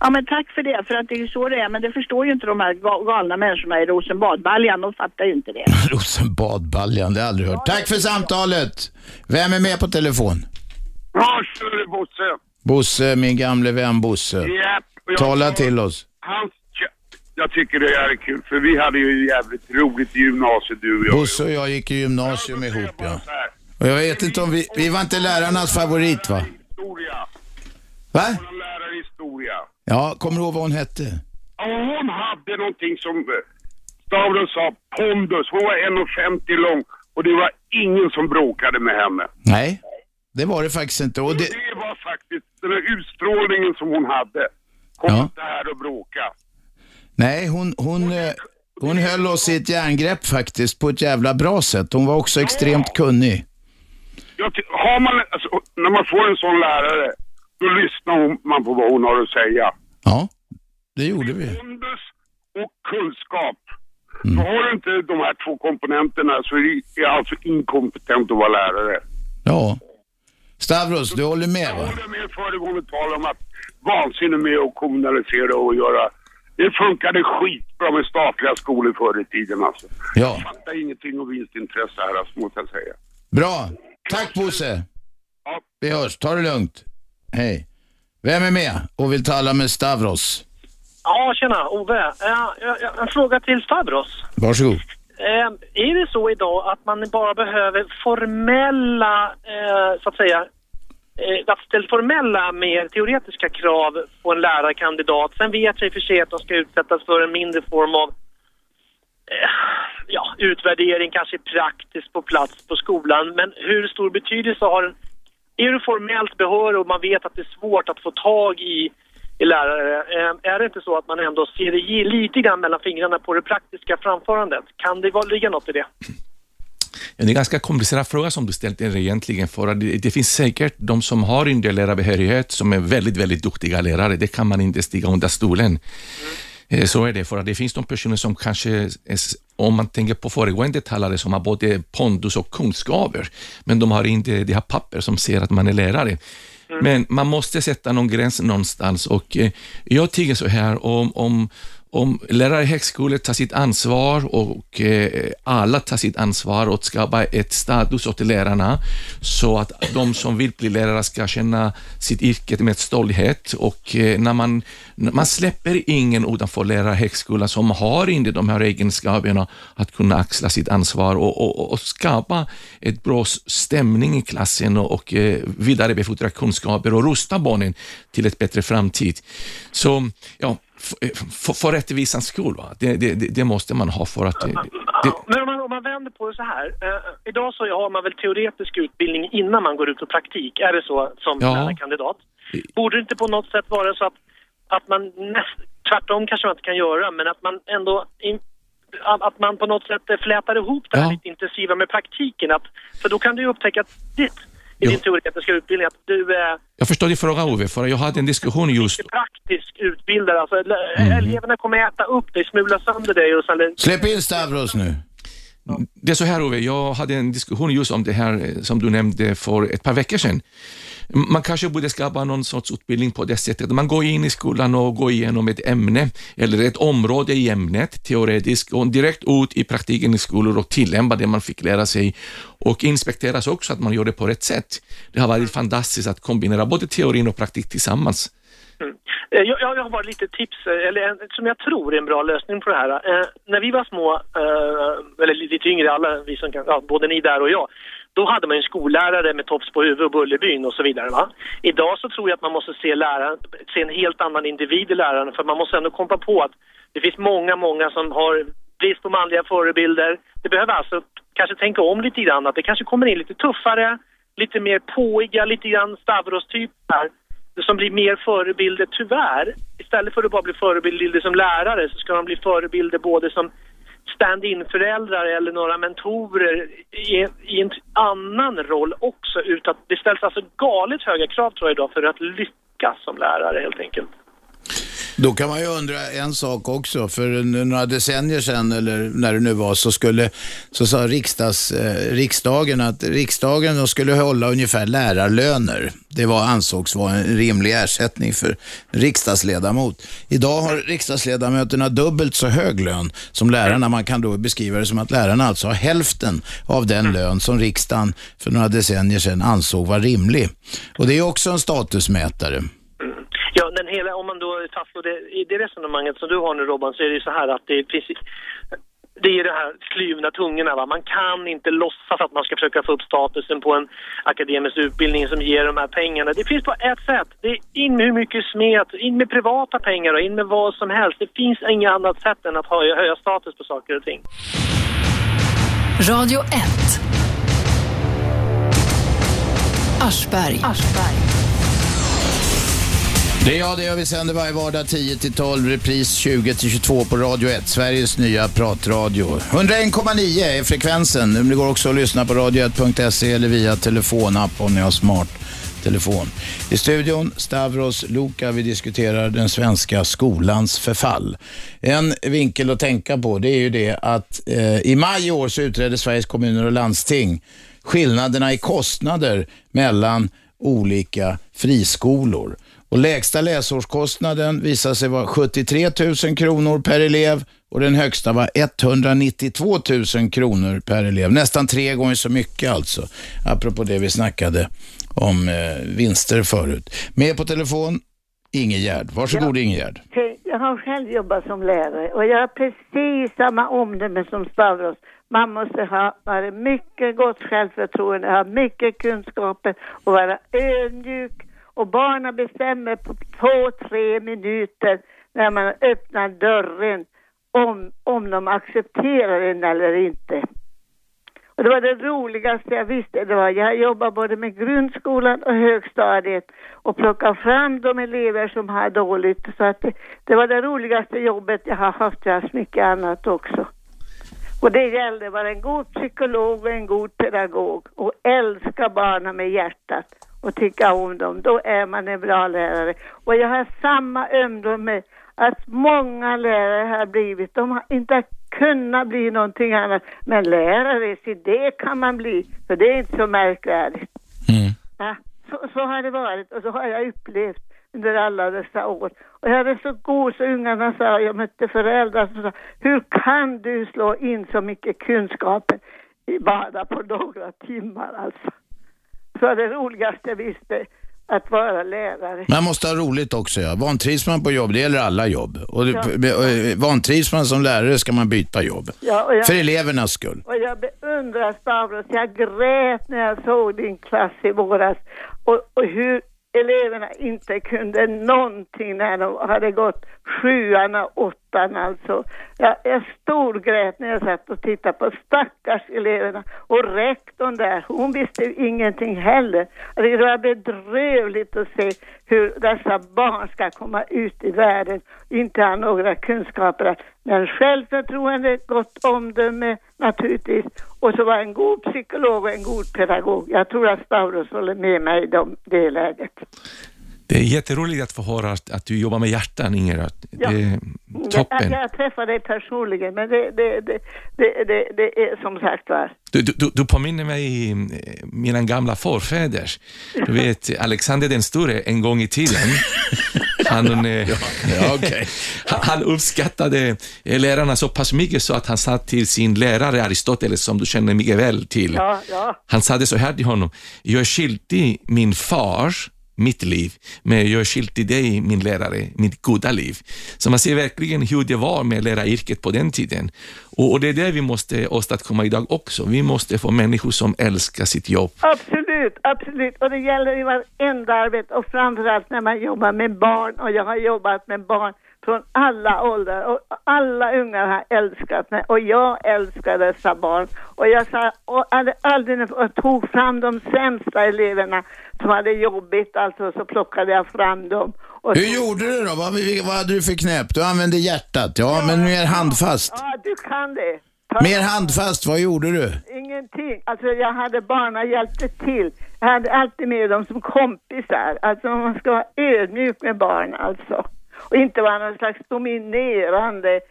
[SPEAKER 9] Ja, men tack för det, för att det är ju så det är. Men det förstår ju inte de här ga- galna människorna i Rosenbadbaljan. De fattar ju inte det.
[SPEAKER 2] Rosenbadbaljan, det har jag aldrig hört. Tack för samtalet. Vem är med på telefon?
[SPEAKER 10] Ja, tjur Bosse.
[SPEAKER 2] Bosse, min gamle vän Bosse.
[SPEAKER 10] Japp. och jag-
[SPEAKER 2] Tala till oss.
[SPEAKER 10] Han, jag tycker det är kul, för vi hade ju jävligt roligt i gymnasiet du och jag.
[SPEAKER 2] Bosse och jag gick i gymnasium ihop, ja. Och jag vet inte om vi, vi var inte lärarnas favorit, va?
[SPEAKER 10] Historia.
[SPEAKER 2] Va?
[SPEAKER 10] Vår lärare i historia.
[SPEAKER 2] Ja, kommer du ihåg vad hon hette?
[SPEAKER 10] Och hon hade någonting som eh, Stavros sa, pondus. Hon var 1,50 lång och det var ingen som bråkade med henne.
[SPEAKER 2] Nej, det var det faktiskt inte. Och det,
[SPEAKER 10] Det var faktiskt den här utstrålningen som hon hade. Kom
[SPEAKER 2] Ja.
[SPEAKER 10] inte här och bråka.
[SPEAKER 2] nej, hon, hon, eh, hon höll oss i ett järngrepp faktiskt på ett jävla bra sätt. Hon var också extremt kunnig.
[SPEAKER 10] Jag ty- har man, alltså, när man får en sån lärare, då lyssnar man på vad hon har att säga.
[SPEAKER 2] Ja, det gjorde vi.
[SPEAKER 10] Pondus och kunskap.
[SPEAKER 2] Mm.
[SPEAKER 10] Så har du inte de här två komponenterna så är det alltså inkompetent att vara lärare.
[SPEAKER 2] Ja. Stavros, du håller med
[SPEAKER 10] Jag
[SPEAKER 2] va?
[SPEAKER 10] håller med föregående tal om att vansinne med att kommunalisera och göra... Det funkade skitbra med statliga skolor förr i tiden alltså.
[SPEAKER 2] Ja.
[SPEAKER 10] Jag fattar ingenting om vinstintresse här alltså, måste jag säga.
[SPEAKER 2] Bra. Tack Bosse. Vi hörs. Ta det lugnt. Hej. Vem är med och vill tala med Stavros?
[SPEAKER 4] Ja, tjena, Ove. Jag- jag- En fråga till Stavros.
[SPEAKER 2] Varsågod.
[SPEAKER 4] Eh, är det så idag att man bara behöver formella, eh, så att säga, eh, att ställa formella mer teoretiska krav på en lärarkandidat. Sen vet jag i och för sig att de ska utsättas för en mindre form av ja, utvärdering, kanske praktiskt på plats på skolan. Men hur stor betydelse har den? Är du formellt behörig och man vet att det är svårt att få tag i, i lärare, eh, är det inte så att man ändå ser det lite grann mellan fingrarna på det praktiska framförandet? Kan det ligga något i det?
[SPEAKER 3] Ja, det är en ganska komplicerad fråga som du ställt egentligen, för det, det finns säkert de som har inte lärarbehörighet som är väldigt, väldigt duktiga lärare. Det kan man inte stiga under stolen. Eh, Så är det, för att det finns de personer som kanske, är, om man tänker på föregående talare, som har både pondus och kunskaper, men de har inte det här papper som ser att man är lärare. Men man måste sätta någon gräns någonstans och eh, jag tycker så här, om, om, om lärare i högskolor tar sitt ansvar och eh, alla tar sitt ansvar och skapar ett status åt lärarna så att de som vill bli lärare ska känna sitt yrke med stolthet och eh, när man, man släpper ingen utanför lärarhögskolan som har inte de här egenskaperna att kunna axla sitt ansvar och, och, och skapa ett bra stämning i klassen och, och eh, vidarebefordra kunskaper och rusta barnen till ett bättre framtid. Så ja, för, för rättvisans skull, va? Det, det, det måste man ha för att det,
[SPEAKER 4] Men om man, om man vänder på det så här. Eh, idag så har man väl teoretisk utbildning innan man går ut på praktik. Är det så som
[SPEAKER 3] Ja.
[SPEAKER 4] lärarkandidat? Borde det inte på något sätt vara så att, att man näst, tvärtom kanske man inte kan göra, men att man ändå in, att man på något sätt eh, flätar ihop det här
[SPEAKER 3] Ja.
[SPEAKER 4] lite intensiva med praktiken. Att, för då kan du ju upptäcka att ditt, i din teoretiska utbildning att du är
[SPEAKER 3] jag förstår din fråga Ove, för jag hade en diskussion just
[SPEAKER 4] praktisk utbildad. Alltså,
[SPEAKER 3] Mm.
[SPEAKER 4] eleverna kommer äta upp dig, smula sönder dig och sen
[SPEAKER 2] Släpp in Stavros nu.
[SPEAKER 3] Det är så här Ove, jag hade en diskussion just om det här eh, som du nämnde för ett par veckor sedan. Man kanske borde skapa någon sorts utbildning på det sättet. Man går in i skolan och går igenom ett ämne eller ett område i ämnet teoretiskt och direkt ut i praktiken i skolor och tillämpa det man fick lära sig och inspekteras också att man gör det på rätt sätt. Det har varit fantastiskt att kombinera både teorin och praktik tillsammans. Mm.
[SPEAKER 4] Eh, jag, jag har bara lite tips, eh, eller en, som jag tror är en bra lösning på det här. Eh, när vi var små, eh, eller lite yngre alla vi som kan, ja, både ni där och jag, då hade man ju en skollärare med tops på huvudet och Bullerbyn och så vidare. Va? Idag så tror jag att man måste se läraren, se en helt annan individ i läraren, för man måste ändå komma på att det finns många, många som har brist på manliga förebilder. Det behöver alltså kanske tänka om lite grann, att det kanske kommer in lite tuffare, lite mer påiga, lite grann Stavros-typer som blir mer förebilder, tyvärr. Istället för att bara bli förebilder som lärare så ska de bli förebilder både som stand-in-föräldrar eller några mentorer i, i en annan roll också. Utan det ställs alltså galet höga krav tror jag idag för att lyckas som lärare helt enkelt.
[SPEAKER 2] Då kan man ju undra en sak också. För några decennier sedan, eller när det nu var, så, skulle, så sa riksdags, eh, riksdagen att riksdagen skulle hålla ungefär lärarlöner. Det var, ansågs vara en rimlig ersättning för riksdagsledamot. Idag har riksdagsledamöterna dubbelt så hög lön som lärarna. Man kan då beskriva det som att lärarna alltså har hälften av den lön som riksdagen för några decennier sedan ansåg var rimlig. Och det är också en statusmätare.
[SPEAKER 4] Hela, om man då fastslår det, i det resonemanget som du har nu Robban, så är det ju så här att det finns det är det här kluvna tungorna. Va? Man kan inte låtsas att man ska försöka få upp statusen på en akademisk utbildning som ger de här pengarna. Det finns bara ett sätt. Det är in med hur mycket smet, in med privata pengar och in med vad som helst. Det finns inget annat sätt än att höja, höja status på saker och ting.
[SPEAKER 1] Radio 1. Aschberg.
[SPEAKER 2] Det är jag, det gör vi sänder varje vardag 10 till 12, repris 20 till 22 på Radio 1, Sveriges nya pratradio. 101,9 är frekvensen. Det går också att lyssna på radio1.se eller via telefonapp om ni har smart telefon. I studion Stavros Luka, vi diskuterar den svenska skolans förfall. En vinkel att tänka på det är ju det att eh, i maj i år så utredde Sveriges kommuner och landsting skillnaderna i kostnader mellan olika friskolor. Och lägsta läsårskostnaden visade sig vara 73 000 kronor per elev och den högsta var 192 000 kronor per elev. Nästan tre gånger så mycket alltså. Apropå det vi snackade om eh, vinster förut. Med på telefon, Ingegärd. Varsågod Ingegärd.
[SPEAKER 11] Hej, Jag har själv jobbat som lärare och jag har precis samma omdöme som Stavros. Man måste ha vara mycket gott självförtroende, ha mycket kunskaper och vara ödmjuk. Och barnen bestämmer på två, tre minuter när man öppnar dörren om, om de accepterar den eller inte. Och det var det roligaste jag visste. Det var, jag jobbade både med grundskolan och högstadiet och plockade fram de elever som har dåligt. Så att det, det var det roligaste jobbet jag har haft. Jag har haft mycket annat också. Och det gällde att vara en god psykolog och en god pedagog och älska barnen med hjärtat och tycka om dem. Då är man en bra lärare. Och jag har samma ömdom att många lärare har blivit, de har inte kunnat bli någonting annat. Men lärare, så det kan man bli, för det är inte så märkvärdigt. Ja, så, så har det varit och så har jag upplevt under alla dessa år. Och jag är så god så ungarna sa, jag mötte föräldrar som sa, hur kan du slå in så mycket kunskaper i bara på några timmar alltså. Så det roligaste jag visste, att vara lärare.
[SPEAKER 2] Man måste ha roligt också ja. Vantrivs man på jobb, det gäller alla jobb. Och
[SPEAKER 11] Ja.
[SPEAKER 2] eh, vantrivs man som lärare ska man byta jobb.
[SPEAKER 11] Ja, jag-
[SPEAKER 2] För elevernas skull.
[SPEAKER 11] Och jag beundrar Stavros. Jag grät när jag såg din klass i våras. Och, och hur eleverna inte kunde någonting när de hade gått sjuan och åttan alltså. Jag, jag storgrät när jag satt och tittade på stackars eleverna. Och rektorn där, hon visste ju ingenting heller. Alltså, det var bedrövligt att se hur dessa barn ska komma ut i världen inte ha några kunskaper. Men självförtroende, gott omdöme naturligtvis. Och så var en god psykolog och en god pedagog. Jag tror att Stavros håller med mig i de, det läget.
[SPEAKER 3] Det är jätteroligt att få höra att, att du jobbar med hjärtan, Inger.
[SPEAKER 11] Ja.
[SPEAKER 3] Det är
[SPEAKER 11] Jag,
[SPEAKER 3] toppen.
[SPEAKER 11] jag träffade dig personligen, men det, det, det, det, det, det är som sagt var.
[SPEAKER 3] Du, du, du påminner mig om mina gamla förfäder. Du vet, Alexander den store en gång i tiden, han, eh,
[SPEAKER 2] ja, okej.
[SPEAKER 3] han, han uppskattade eh, lärarna så pass mycket så att han sa till sin lärare Aristoteles, som du känner mycket väl till,
[SPEAKER 11] Ja, ja.
[SPEAKER 3] han sa det så här till honom, jag är skyldig min far mitt liv, men jag är skyldig dig, min lärare, mitt goda liv. Så man ser verkligen hur det var med läraryrket på den tiden. Och, och det är det vi måste åstadkomma idag också. Vi måste få människor som älskar sitt jobb.
[SPEAKER 11] Absolut, absolut. Och det gäller i varenda arbete och framförallt när man jobbar med barn. Och jag har jobbat med barn från alla åldrar och alla ungar har älskat mig och jag älskar dessa barn. Och jag sa, och hade aldrig jag tog fram de sämsta eleverna som hade jobbigt, alltså så plockade jag fram dem. Och
[SPEAKER 2] Hur
[SPEAKER 11] så-
[SPEAKER 2] gjorde du då? Vad, vad hade du för knep? Du använde hjärtat, ja, men mer handfast.
[SPEAKER 11] Ja, du kan det. Ta-
[SPEAKER 2] Mer handfast, vad gjorde du?
[SPEAKER 11] Ingenting. Alltså jag hade barn och hjälpte till. Jag hade alltid med dem som kompisar. Alltså man ska vara ödmjuk med barn alltså. Och inte vara någon slags dominerande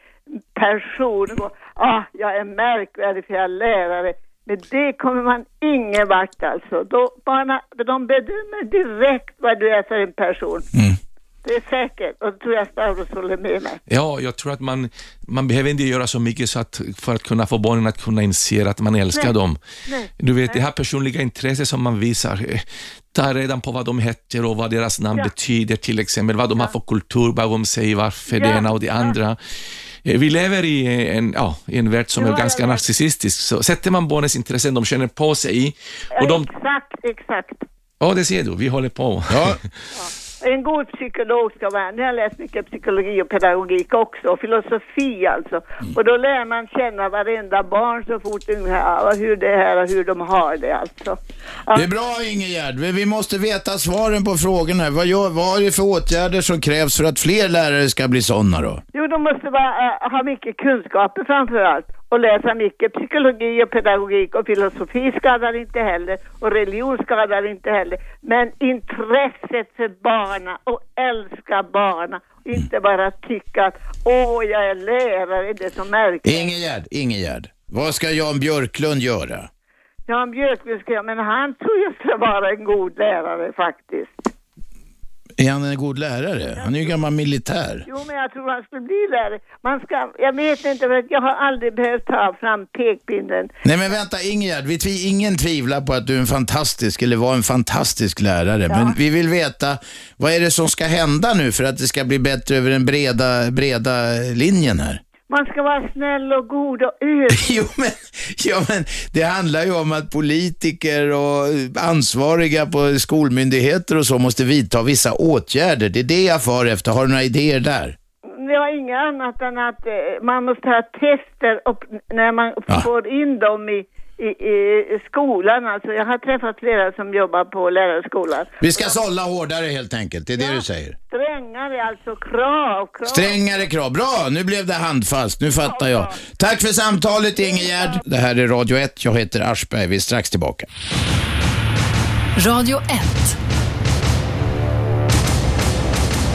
[SPEAKER 11] person. Och, ah, jag är märkvärdig för jag är lärare. Men det kommer man ingen vart alltså. Då, barna, de bedömer direkt vad du är för en person. Mm. Det är säkert. Och det tror jag Stavros håller med mig.
[SPEAKER 3] Ja, jag tror att man, man behöver inte göra så mycket så att, för att kunna få barnen att kunna inse att man älskar
[SPEAKER 11] Nej.
[SPEAKER 3] dem.
[SPEAKER 11] Nej.
[SPEAKER 3] Du vet, det här personliga intresset som man visar, eh, ta reda på vad de heter och vad deras namn
[SPEAKER 11] Ja.
[SPEAKER 3] betyder till exempel, vad de har för kultur bakom sig, varför det
[SPEAKER 11] Ja,
[SPEAKER 3] ena och det
[SPEAKER 11] ja.
[SPEAKER 3] andra. Eh, Vi lever i en, ja, i en värld som
[SPEAKER 11] Ja,
[SPEAKER 3] är ganska
[SPEAKER 11] ja, ja.
[SPEAKER 3] narcissistisk, så sätter man barnens intressen de känner på sig och de,
[SPEAKER 11] Exakt, exakt.
[SPEAKER 3] ja det ser du, vi håller på.
[SPEAKER 2] Ja,
[SPEAKER 11] En god psykolog ska vara, nu har jag läst mycket psykologi och pedagogik också, och filosofi alltså. Och då lär man känna varenda barn så fort unga, hur det är och hur de har det alltså. Ja,
[SPEAKER 2] det är bra Ingegärd. Vi måste veta svaren på frågorna. Vad, gör, vad är det för åtgärder som krävs för att fler lärare ska bli sådana då?
[SPEAKER 11] Jo, de måste bara, äh, ha mycket kunskaper framför allt. Och läsa mycket psykologi och pedagogik och filosofi skadar inte heller. Och religion skadar inte heller. Men intresset för barna och älska barna. Och inte bara tycka att åh, jag är lärare, det är så märkligt.
[SPEAKER 2] Ingegärd, Ingegärd. Vad ska Jan Björklund göra?
[SPEAKER 11] Jan Björklund ska jag, men han tror jag ska vara en god lärare faktiskt.
[SPEAKER 2] Är han en god lärare? Han är ju gammal militär.
[SPEAKER 11] Jo, men jag tror han skulle bli lärare. Man ska, jag vet inte, för jag har aldrig behövt ta fram pekpinnen.
[SPEAKER 2] Nej men vänta Ingegärd, vi tvi, ingen tvivlar på att du är en fantastisk, eller var en fantastisk lärare. Men vi vill veta, vad är det som ska hända nu för att det ska bli bättre över den breda, breda linjen här?
[SPEAKER 11] Man ska vara snäll och god och ödmjuk.
[SPEAKER 2] Jo men, ja, men det handlar ju om att politiker och ansvariga på skolmyndigheter och så måste vidta vissa åtgärder. Det är det jag far efter. Har du några idéer där?
[SPEAKER 11] Det var inget annat än att eh, man måste ha tester och när man
[SPEAKER 2] Ja.
[SPEAKER 11] får in dem i, i, i skolan. Alltså jag har träffat flera som jobbar på lärarskolan.
[SPEAKER 2] Vi ska sålla hårdare helt enkelt, det är det du säger.
[SPEAKER 11] Strängare alltså, krav, krav.
[SPEAKER 2] Strängare krav. Bra, nu blev det handfast. Nu fattar jag. Tack för samtalet Ingegärd. Det här är Radio 1. Jag heter Aschberg. Vi är strax tillbaka.
[SPEAKER 1] Radio 1.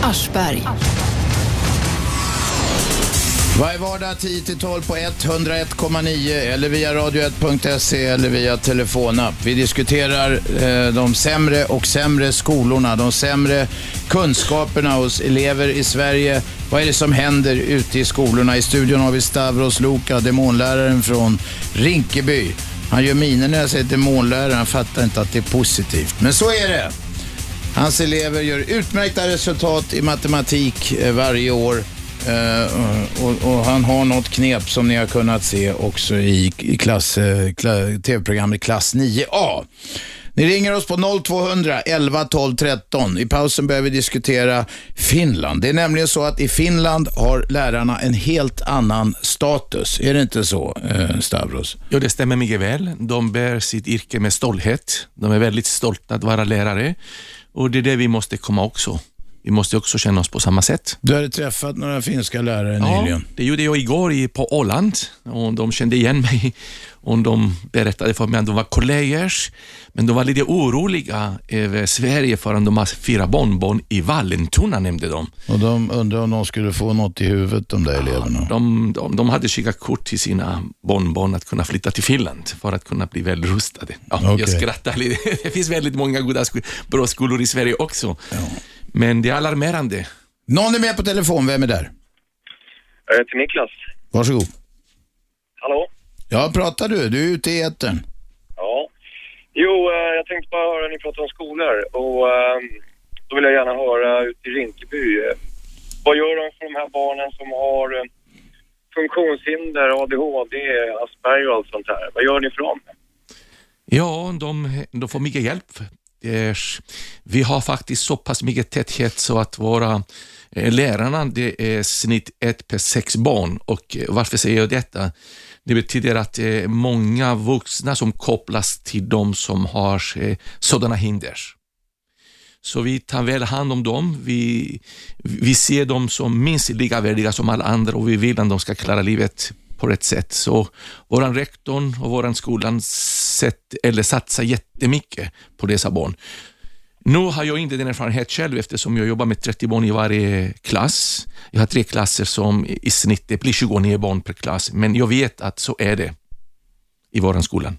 [SPEAKER 1] Aschberg.
[SPEAKER 2] Varje vardag 10-12 på 101,9 eller via radio1.se eller via telefonapp. Vi diskuterar eh, de sämre och sämre skolorna, de sämre kunskaperna hos elever i Sverige. Vad är det som händer ute i skolorna? I studion har vi Stavros Luka, demonläraren från Rinkeby. Han gör miner när jag säger demonlärare, han fattar inte att det är positivt. Men så är det. Hans elever gör utmärkta resultat i matematik eh, varje år. Eh, och, och han har något knep som ni har kunnat se också i, i klass, eh, kla, tv-programmet Klass 9A. Ni ringer oss på 0200 11 12 13. I pausen börjar vi diskutera Finland. Det är nämligen så att i Finland har lärarna en helt annan status. Är det inte så, eh, Stavros?
[SPEAKER 3] Ja, det stämmer mycket väl. De bär sitt yrke med stolthet. De är väldigt stolta att vara lärare och det är det vi måste komma också. Vi måste också känna oss på samma sätt.
[SPEAKER 2] Du hade träffat några finska lärare
[SPEAKER 3] Ja,
[SPEAKER 2] nyligen.
[SPEAKER 3] det gjorde jag igår i, på Åland och de kände igen mig och de berättade för mig att de var kollegor, men de var lite oroliga över Sverige för att de har fyra barnbarn i Vallentuna, nämnde de.
[SPEAKER 2] Och de undrar om de skulle få något i huvudet, de där eleverna.
[SPEAKER 3] De, de, de hade skickat kort till sina barnbarn att kunna flytta till Finland för att kunna bli väl rustade. Ja, Jag
[SPEAKER 2] Okej.
[SPEAKER 3] skrattar lite. Det finns väldigt många goda bra skolor i Sverige också. Men det är alarmerande.
[SPEAKER 2] Någon är med på telefon, vem är där?
[SPEAKER 12] Eh, till Niklas.
[SPEAKER 2] Varsågod.
[SPEAKER 12] Hallå?
[SPEAKER 2] Ja, pratar du? Du är ute i etern.
[SPEAKER 12] Ja. Jo, eh, jag tänkte bara höra, ni pratar om skolor och eh, då vill jag gärna höra ute i Rinkeby. Eh, vad gör de för de här barnen som har eh, funktionshinder, ADHD, Asperger och allt sånt här? Vad gör ni för dem?
[SPEAKER 3] Ja, de, de får mycket hjälp. Vi har faktiskt så pass mycket täthet så att våra eh, lärarna, det är snitt ett per sex barn. Och eh, varför säger jag detta? Det betyder att det är många vuxna som kopplas till de som har sådana hinder. Så vi tar väl hand om dem. Vi, vi ser dem som minst lika värdiga som alla andra och vi vill att de ska klara livet på rätt sätt. Så våran rektorn och våran skolan sett, eller satsar jättemycket på dessa barn. Nu har jag inte den erfarenhet själv eftersom jag jobbar med 30 barn i varje klass. Jag har tre klasser som i snitt det blir 29 barn per klass, men jag vet att så är det i våran skola.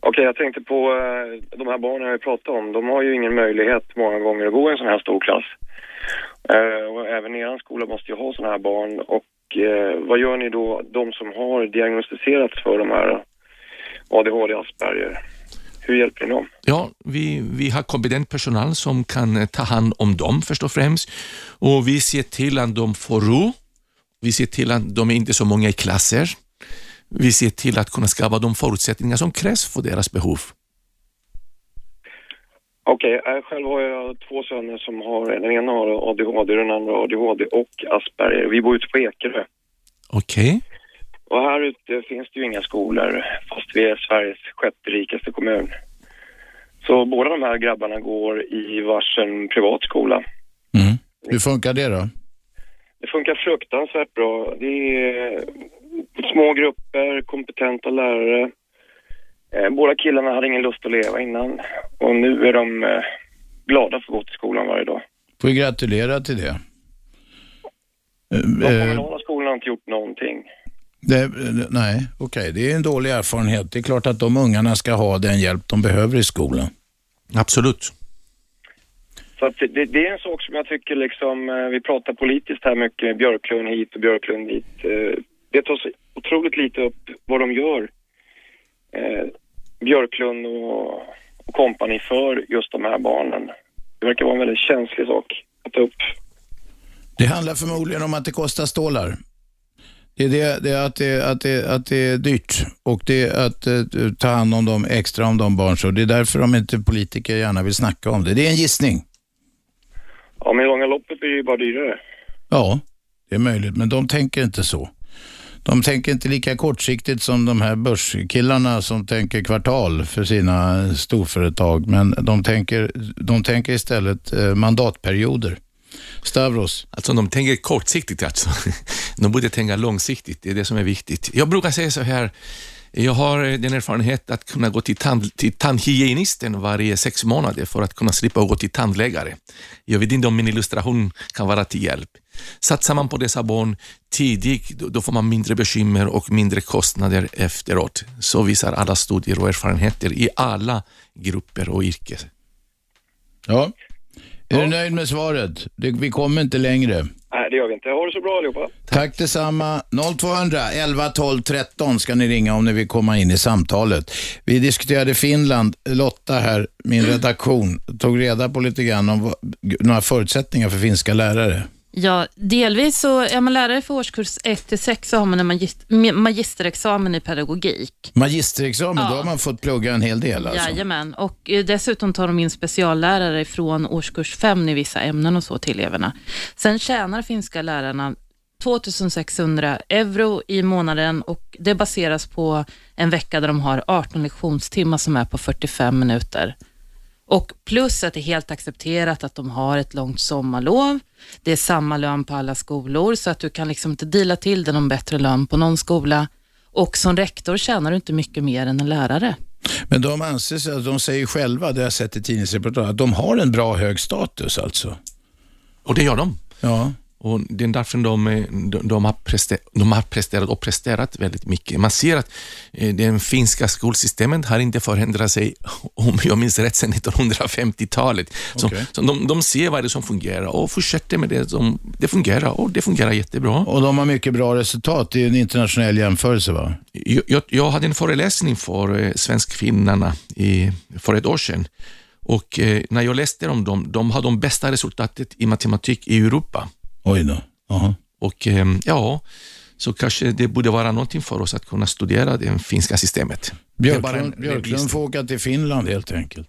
[SPEAKER 12] Okej, jag tänkte på eh, de här barnen vi pratade om. De har ju ingen möjlighet många gånger att gå i en sån här stor klass. Eh, och även er skola måste ju ha såna här barn. Och eh, vad gör ni då, de som har diagnostiserats för de här ADHD, Asperger? Hur hjälper ni dem?
[SPEAKER 3] Ja, vi, vi har kompetent personal som kan eh, ta hand om dem först och främst. Och vi ser till att de får ro. Vi ser till att de är inte så många i klasser. Vi ser till att kunna skapa de förutsättningar som krävs för deras behov.
[SPEAKER 12] Okej, eh, själv har jag två söner som har, den ena har ADHD, den andra har ADHD och Asperger. Vi bor ute på Ekerö.
[SPEAKER 3] Okej.
[SPEAKER 12] Och här ute finns det ju inga skolor, fast vi är Sveriges sjätte rikaste kommun. Så båda de här grabbarna går i varsin privatskola.
[SPEAKER 2] Hur funkar det då?
[SPEAKER 12] Det funkar fruktansvärt bra. Det är små grupper, kompetenta lärare. Eh, Båda killarna hade ingen lust att leva innan och nu är de eh, glada för att gå till skolan varje dag.
[SPEAKER 2] Får vi gratulera till det.
[SPEAKER 12] De
[SPEAKER 2] Eh,
[SPEAKER 12] kommunala skolorna har inte gjort någonting.
[SPEAKER 2] det nej, okej, det är en dålig erfarenhet. Det är klart att de ungarna ska ha den hjälp de behöver i skolan.
[SPEAKER 3] Absolut.
[SPEAKER 12] Så att det, det är en sak som jag tycker liksom, vi pratar politiskt här mycket, Björklund hit och Björklund dit. Det tas otroligt lite upp vad de gör, Björklund och, och kompani för just de här barnen. Det verkar vara en väldigt känslig sak att ta upp.
[SPEAKER 2] Det handlar förmodligen om att det kostar stålar. Det är det, det är att, det, att, det, att det är dyrt och det är att eh, ta hand om dem extra om de barn. Så det är därför de inte politiker gärna vill snacka om det. Det är en gissning.
[SPEAKER 12] Ja, men i långa loppet blir det ju bara dyrare.
[SPEAKER 2] Ja, det är möjligt, men de tänker inte så. De tänker inte lika kortsiktigt som de här börskillarna som tänker kvartal för sina storföretag, men de tänker, de tänker istället eh, mandatperioder. Stavros?
[SPEAKER 3] Alltså de tänker kortsiktigt alltså. De borde tänka långsiktigt, det är det som är viktigt. Jag brukar säga så här, jag har den erfarenhet att kunna gå till, tand, till tandhygienisten varje sex månader för att kunna slippa gå till tandläkare. Jag vet inte om min illustration kan vara till hjälp. Satsar man på dessa barn tidigt, då- får man mindre bekymmer och mindre kostnader efteråt. Så visar alla studier och erfarenheter i alla grupper och yrken.
[SPEAKER 2] Ja. Är du nöjd med svaret? Vi kommer inte längre.
[SPEAKER 12] Nej, det gör vi inte. Ha det så bra allihopa.
[SPEAKER 2] Tack detsamma. 0200 11 12 13 ska ni ringa om ni vill komma in i samtalet. Vi diskuterade Finland. Lotta här, min redaktion, tog reda på lite grann om några förutsättningar för finska lärare.
[SPEAKER 13] Ja, delvis så är man lärare för årskurs 1 till 6 så har man en magis- magisterexamen i pedagogik.
[SPEAKER 2] Magisterexamen,
[SPEAKER 13] Ja.
[SPEAKER 2] då har man fått plugga en hel del alltså.
[SPEAKER 13] Jajamän, och eh, dessutom tar de in speciallärare från årskurs 5 i vissa ämnen och så till eleverna. Sen tjänar finska lärarna 2600 euro i månaden och det baseras på en vecka där de har 18 lektionstimmar som är på 45 minuter. Och plus att det är helt accepterat att de har ett långt sommarlov. Det är samma lön på alla skolor så att du kan liksom inte dela till det någon bättre lön på någon skola. Och som rektor tjänar du inte mycket mer än en lärare.
[SPEAKER 2] Men de anser sig, de säger själva, det har jag sett i tidningsreportage, att de har en bra hög status alltså.
[SPEAKER 3] Och det gör de.
[SPEAKER 2] Ja.
[SPEAKER 3] Och det är därför de, eh, de, de, har presterat, de har presterat och presterat väldigt mycket. Man ser att eh, det finska skolsystemet har inte förändrat sig, om jag minns rätt, sedan 1950-talet. Så,
[SPEAKER 2] Okej.
[SPEAKER 3] så de, de ser vad det är som fungerar och fortsätter med det som det fungerar och det fungerar jättebra.
[SPEAKER 2] Och de har mycket bra resultat i en internationell jämförelse va?
[SPEAKER 3] Jag, jag, jag hade en föreläsning för eh, svenskfinnarna i, för ett år sedan och när jag läste om dem, de har de bästa resultatet i matematik i Europa.
[SPEAKER 2] Oj då. Aha.
[SPEAKER 3] Och eh, ja, så kanske det borde vara någonting för oss att kunna studera det finska systemet. Det
[SPEAKER 2] Björklund,
[SPEAKER 3] en
[SPEAKER 2] Björklund får åka till Finland helt enkelt.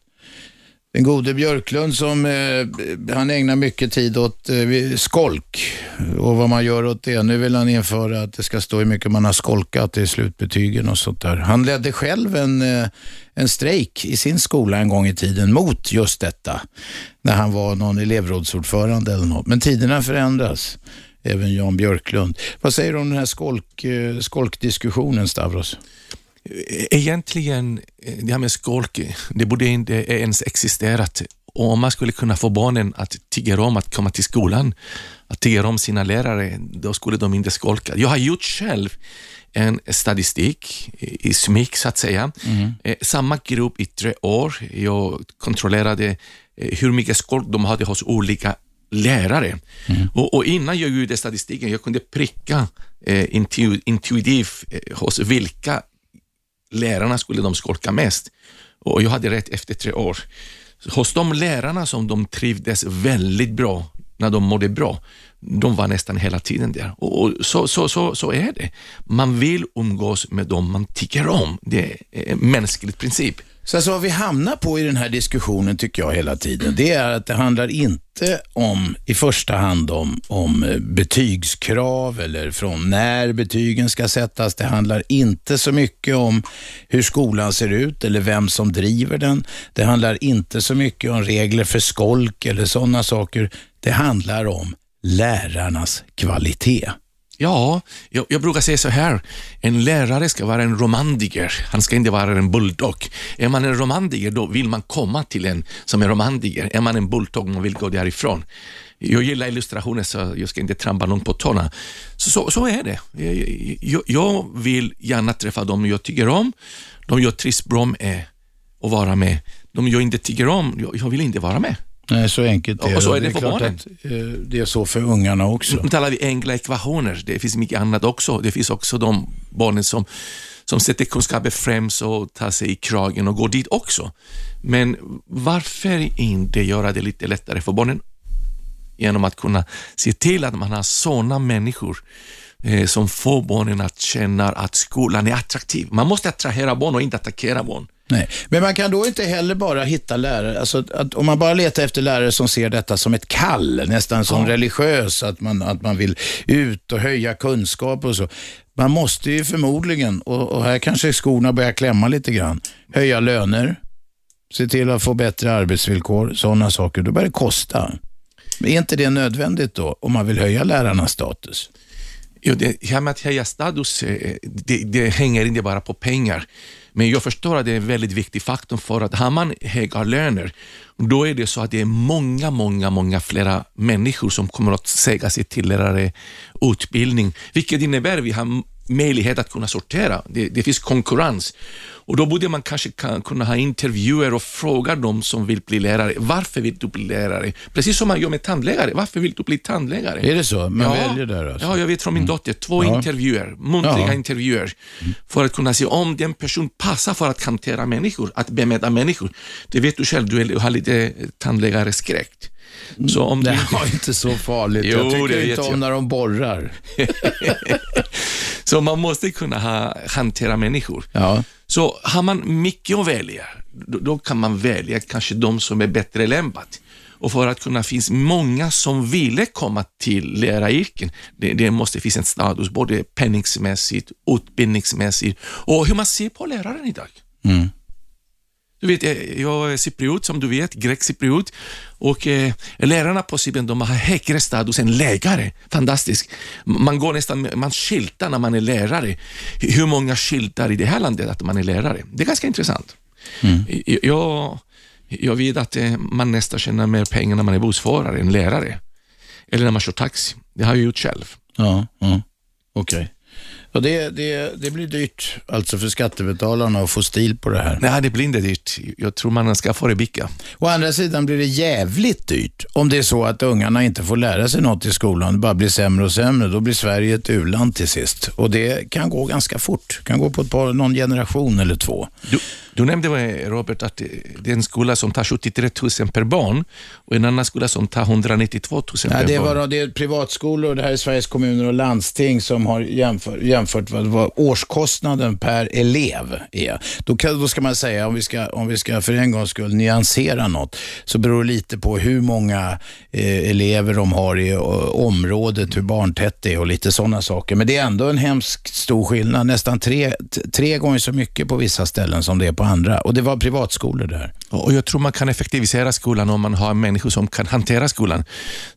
[SPEAKER 2] Den gode Björklund som eh, han ägnar mycket tid åt eh, skolk och vad man gör åt det. Nu vill han införa att det ska stå hur mycket man har skolkat i slutbetygen och sånt där. Han ledde själv en, eh, en strejk i sin skola en gång i tiden mot just detta. När han var någon elevrådsordförande eller något. Men tiderna förändras. Även Jan Björklund. Vad säger du om den här skolk, eh, skolkdiskussionen Stavros?
[SPEAKER 3] Egentligen, eh, det här med skolk, det borde inte ens existerat. Och om man skulle kunna få barnen att tycka om att komma till skolan, att tycka om sina lärare, då skulle de inte skolka. Jag har gjort själv en statistik i smyg så att säga. Eh, Samma grupp i tre år. Jag kontrollerade eh, hur mycket skolk de hade hos olika lärare. Och, och innan jag gjorde statistiken, jag kunde pricka eh, intu, intuitivt eh, hos vilka lärarna skulle de skolka mest. Och jag hade rätt efter tre år. Hos de lärarna som de trivdes väldigt bra, när de mådde bra, de var nästan hela tiden där. Och, så, så, så, så är det. Man vill umgås med dem man tycker om. Det är en mänsklig princip.
[SPEAKER 2] Så alltså vad vi hamnar på i den här diskussionen tycker jag hela tiden, det är att det handlar inte om, i första hand om, om eh, betygskrav eller från när betygen ska sättas. Det handlar inte så mycket om hur skolan ser ut eller vem som driver den. Det handlar inte så mycket om regler för skolk eller sådana saker. Det handlar om lärarnas kvalitet.
[SPEAKER 3] Ja, jag, jag brukar säga så här. En lärare ska vara en romantiker. Han ska inte vara en bulldog. Är man en romantiker, då vill man komma till en som är romantiker. Är man en bulldog, man vill gå därifrån. Jag gillar illustrationer, så jag ska inte trampa någon på tårna. Så, så, så är det. Jag, jag, jag vill gärna träffa dem jag tycker om, de jag trivs bra med att vara med. De jag inte tycker om, jag, jag vill inte vara med.
[SPEAKER 2] Nej, så enkelt är
[SPEAKER 3] Och så
[SPEAKER 2] det.
[SPEAKER 3] är det
[SPEAKER 2] är
[SPEAKER 3] för
[SPEAKER 2] klart
[SPEAKER 3] barnen.
[SPEAKER 2] att eh, det är så för ungarna också.
[SPEAKER 3] Nu talar vi enkla ekvationer. Det finns mycket annat också. Det finns också de barnen som, som sätter kunskaper främst och tar sig i kragen och går dit också. Men varför inte göra det lite lättare för barnen genom att kunna se till att man har sådana människor eh, som får barnen att känna att skolan är attraktiv. Man måste attrahera barn och inte attackera barn.
[SPEAKER 2] Nej, men man kan då inte heller bara hitta lärare, alltså att om man bara letar efter lärare som ser detta som ett kall, nästan som religiös, att man, att man vill ut och höja kunskap och så. Man måste ju förmodligen, och, och här kanske skorna börjar klämma lite grann, höja löner, se till att få bättre arbetsvillkor, sådana saker. Då börjar det kosta. Men är inte det nödvändigt då, om man vill höja lärarnas status?
[SPEAKER 3] Jo, det här med att höja status, eh, det, det hänger inte bara på pengar. Men jag förstår att det är en väldigt viktig faktor för att har man höga löner, då är det så att det är många, många, många flera människor som kommer att säga sig till lärare utbildning, vilket innebär att vi har möjlighet att kunna sortera. Det, det finns konkurrens. Och Då borde man kanske kan, kunna ha intervjuer och fråga dem som vill bli lärare, varför vill du bli lärare? Precis som man gör med tandläkare, varför vill du bli tandläkare?
[SPEAKER 2] Är det så? Man väljer där alltså?
[SPEAKER 3] Ja, jag vet från min dotter. Två
[SPEAKER 2] Ja.
[SPEAKER 3] intervjuer, muntliga
[SPEAKER 2] Ja.
[SPEAKER 3] intervjuer, för att kunna se om den person passar för att hantera människor, att bemöta människor. Det vet du själv, du har lite tandläkarskräck. Så om
[SPEAKER 2] Det var inte så farligt.
[SPEAKER 3] Jo,
[SPEAKER 2] jag tycker inte om
[SPEAKER 3] jag.
[SPEAKER 2] när de borrar.
[SPEAKER 3] Så man måste kunna ha, hantera människor.
[SPEAKER 2] Ja.
[SPEAKER 3] Så har man mycket att välja, då, då kan man välja kanske de som är bättre lämpat. Och för att kunna finnas många som ville komma till läraryrken, det, det måste finnas en status både penningsmässigt, utbildningsmässigt och hur man ser på läraren idag.
[SPEAKER 2] Mm.
[SPEAKER 3] Du vet, eh, jag är cypriot som du vet, grek-cypriot. Och eh, lärarna på Cypern de har högre status än läkare. Fantastiskt. Man går nästan, man skyltar när man är lärare. Hur många skyltar i det här landet att man är lärare? Det är ganska intressant. Jag, jag, jag vet att eh, man nästan tjänar mer pengar när man är bussförare än lärare. Eller när man kör taxi. Det har jag gjort själv.
[SPEAKER 2] Ja, ja. okej. Och det, det, det blir dyrt alltså för skattebetalarna att få stil på det här.
[SPEAKER 3] Nej, det blir inte dyrt. Jag tror man ska förebygga.
[SPEAKER 2] Å andra sidan blir det jävligt dyrt om det är så att ungarna inte får lära sig något i skolan. Det bara blir sämre och sämre. Då blir Sverige ett u-land till sist. Och det kan gå ganska fort. Det kan gå på ett par, någon generation eller två.
[SPEAKER 3] Du, du nämnde Robert att det är en skola som tar 73 000 per barn och en annan skola som tar 192 000
[SPEAKER 2] Nej,
[SPEAKER 3] per
[SPEAKER 2] det,
[SPEAKER 3] barn.
[SPEAKER 2] var, det är privatskolor och det här är Sveriges kommuner och landsting som har jämför, jämfört vad, vad årskostnaden per elev är. Då, kan, då ska man säga, om vi ska, om vi ska för en gångs skull nyansera något, så beror det lite på hur många eh, elever de har i eh, området, hur barntätt det är och lite sådana saker. Men det är ändå en hemskt stor skillnad, nästan tre, tre gånger så mycket på vissa ställen som det är på andra. Och det var privatskolor där.
[SPEAKER 3] Och jag tror man kan effektivisera skolan om man har människor som kan hantera skolan.